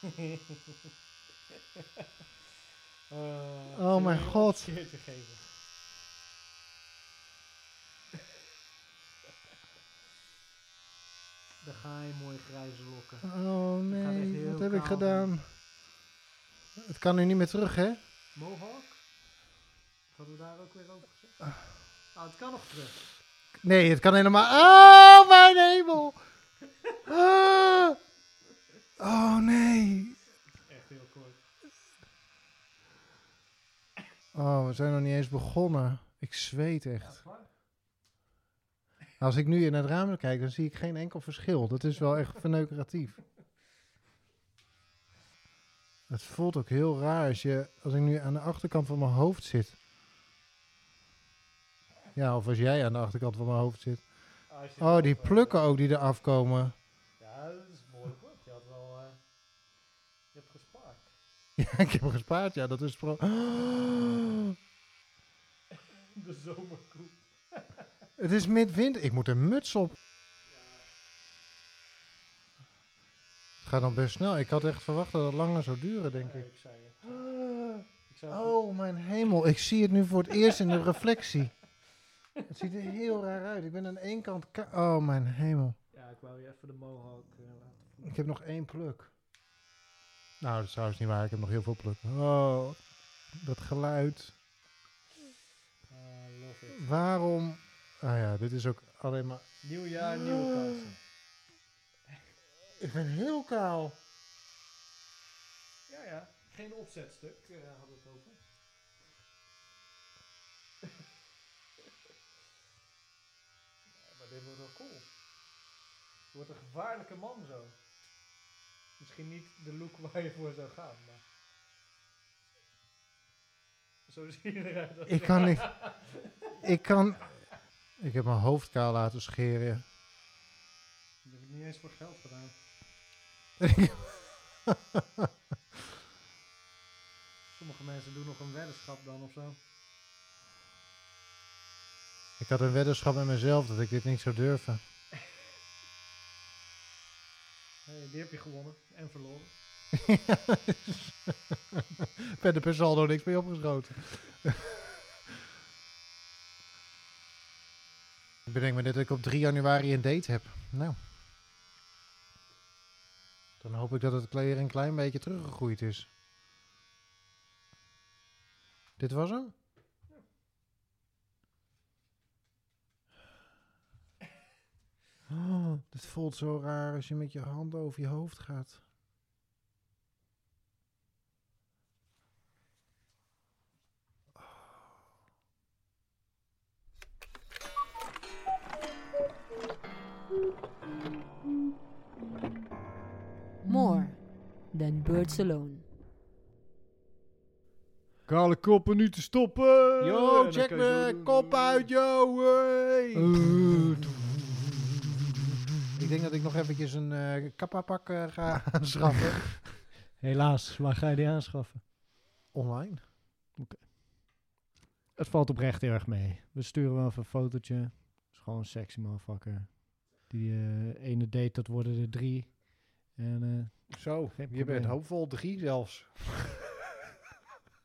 Speaker 2: <laughs> Oh mijn god.
Speaker 1: Dan ga je mooi grijze lokken.
Speaker 2: Oh nee, wat heb ik gedaan? Het kan nu niet meer terug, hè?
Speaker 1: Mohawk? Hadden we daar ook weer over gezegd? Ah, het kan nog terug.
Speaker 2: Nee, het kan helemaal... Oh, mijn hemel! Ah. Oh nee.
Speaker 1: Echt heel kort.
Speaker 2: Oh, we zijn nog niet eens begonnen. Ik zweet echt. Als ik nu in het raam kijk, dan zie ik geen enkel verschil. Dat is wel echt verneukeratief. Het voelt ook heel raar als, je, als ik nu aan de achterkant van mijn hoofd zit. Ja, of als jij aan de achterkant van mijn hoofd zit. Oh, die
Speaker 1: over-
Speaker 2: plukken ook die eraf komen.
Speaker 1: Ja, dat is behoorlijk wat. Je had wel... eh, je hebt gespaard. <laughs>
Speaker 2: Ja, ik heb gespaard. Ja, dat is... Pro <gasps>
Speaker 1: De zomerkoep.
Speaker 2: het is midwinter. Ik moet een muts op. gaat dan best snel. Ik had echt verwacht dat het langer zou duren, denk ik.
Speaker 1: het
Speaker 2: Oh, mijn hemel. Ik zie het nu voor het eerst in de reflectie. Het ziet er heel raar uit. Ik ben aan één kant... ka- Oh, mijn hemel.
Speaker 1: Ja, ik wou je even de mohawk eh, laten.
Speaker 2: Ik heb nog één pluk. Nou, dat is trouwens niet waar. Ik heb nog heel veel plukken. Oh, dat geluid.
Speaker 1: Ah, love it.
Speaker 2: Waarom... Ah ja, dit is ook alleen maar...
Speaker 1: Nieuw jaar, nieuwe kansen.
Speaker 2: Ik ben heel kaal.
Speaker 1: Ja, ja. Geen opzetstuk eh hadden we het over. <laughs> ja, maar dit wordt wel cool. Het wordt een gevaarlijke man zo. Misschien niet de look waar je voor zou gaan, maar... Zo <laughs> zie je eruit. als
Speaker 2: Ik
Speaker 1: je-
Speaker 2: kan niet... Ik kan... Ik heb mijn hoofd kaal laten scheren.
Speaker 1: Dat heb ik niet eens voor geld gedaan. <laughs> Sommige mensen doen nog een weddenschap dan of zo.
Speaker 2: Ik had een weddenschap met mezelf dat ik dit niet zou durven. <laughs>
Speaker 1: Hey, die heb je gewonnen en verloren.
Speaker 2: Ik <laughs> ben er per saldo niks mee opgeschoten. ik bedenk me net dat ik op 3 januari een date heb. Nou. Dan hoop ik dat het weer een klein beetje teruggegroeid is. Dit was hem? Oh, dit voelt zo raar als je met je handen over je hoofd gaat.
Speaker 1: Kale koppen nu te stoppen!
Speaker 2: Yo, check me kop uit, yo! hey. Ik denk dat ik nog eventjes een eh kappapak eh, ga <laughs> aanschaffen.
Speaker 1: Helaas, waar ga je die aanschaffen?
Speaker 2: Online.
Speaker 1: Het valt oprecht erg mee. We sturen wel even een fotootje. Het is gewoon een sexy motherfucker. Die eh, ene date, dat worden er drie. En
Speaker 2: Zo,
Speaker 1: Geen
Speaker 2: je bent hoopvol drie zelfs.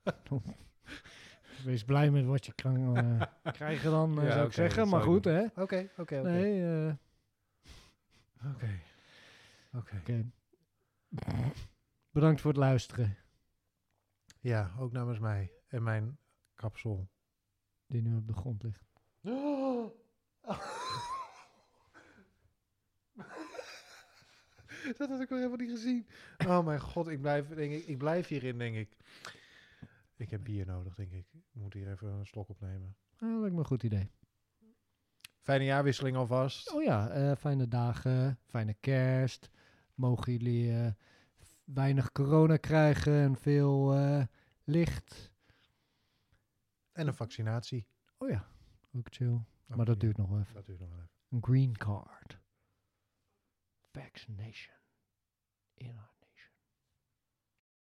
Speaker 1: eh, <laughs> wees blij met wat je kan eh, <laughs> krijgen dan, eh,
Speaker 2: Ja,
Speaker 1: zou ik zeggen. Maar goed, hè?
Speaker 2: Oké, oké, oké.
Speaker 1: Nee, eh,
Speaker 2: Oké. Oké.
Speaker 1: oké. Bedankt voor het luisteren.
Speaker 2: Ja, ook namens mij en mijn kapsel.
Speaker 1: Die nu op de grond ligt. <gasps> <laughs> <laughs>
Speaker 2: Dat had ik nog helemaal niet gezien. Oh mijn god, ik blijf, denk ik, ik blijf hierin, denk ik. Ik heb bier nodig, denk ik. Ik moet hier even een slok opnemen.
Speaker 1: Ah, lijkt me een goed idee.
Speaker 2: Fijne jaarwisseling alvast.
Speaker 1: Oh ja, eh, fijne dagen, fijne kerst. Mogen jullie eh, weinig corona krijgen en veel eh, licht.
Speaker 2: En een vaccinatie.
Speaker 1: Oh ja, ook chill.
Speaker 2: Ook
Speaker 1: maar dat duurt nog wel even.
Speaker 2: Dat duurt nog wel even.
Speaker 1: Een green card. Vaccination. In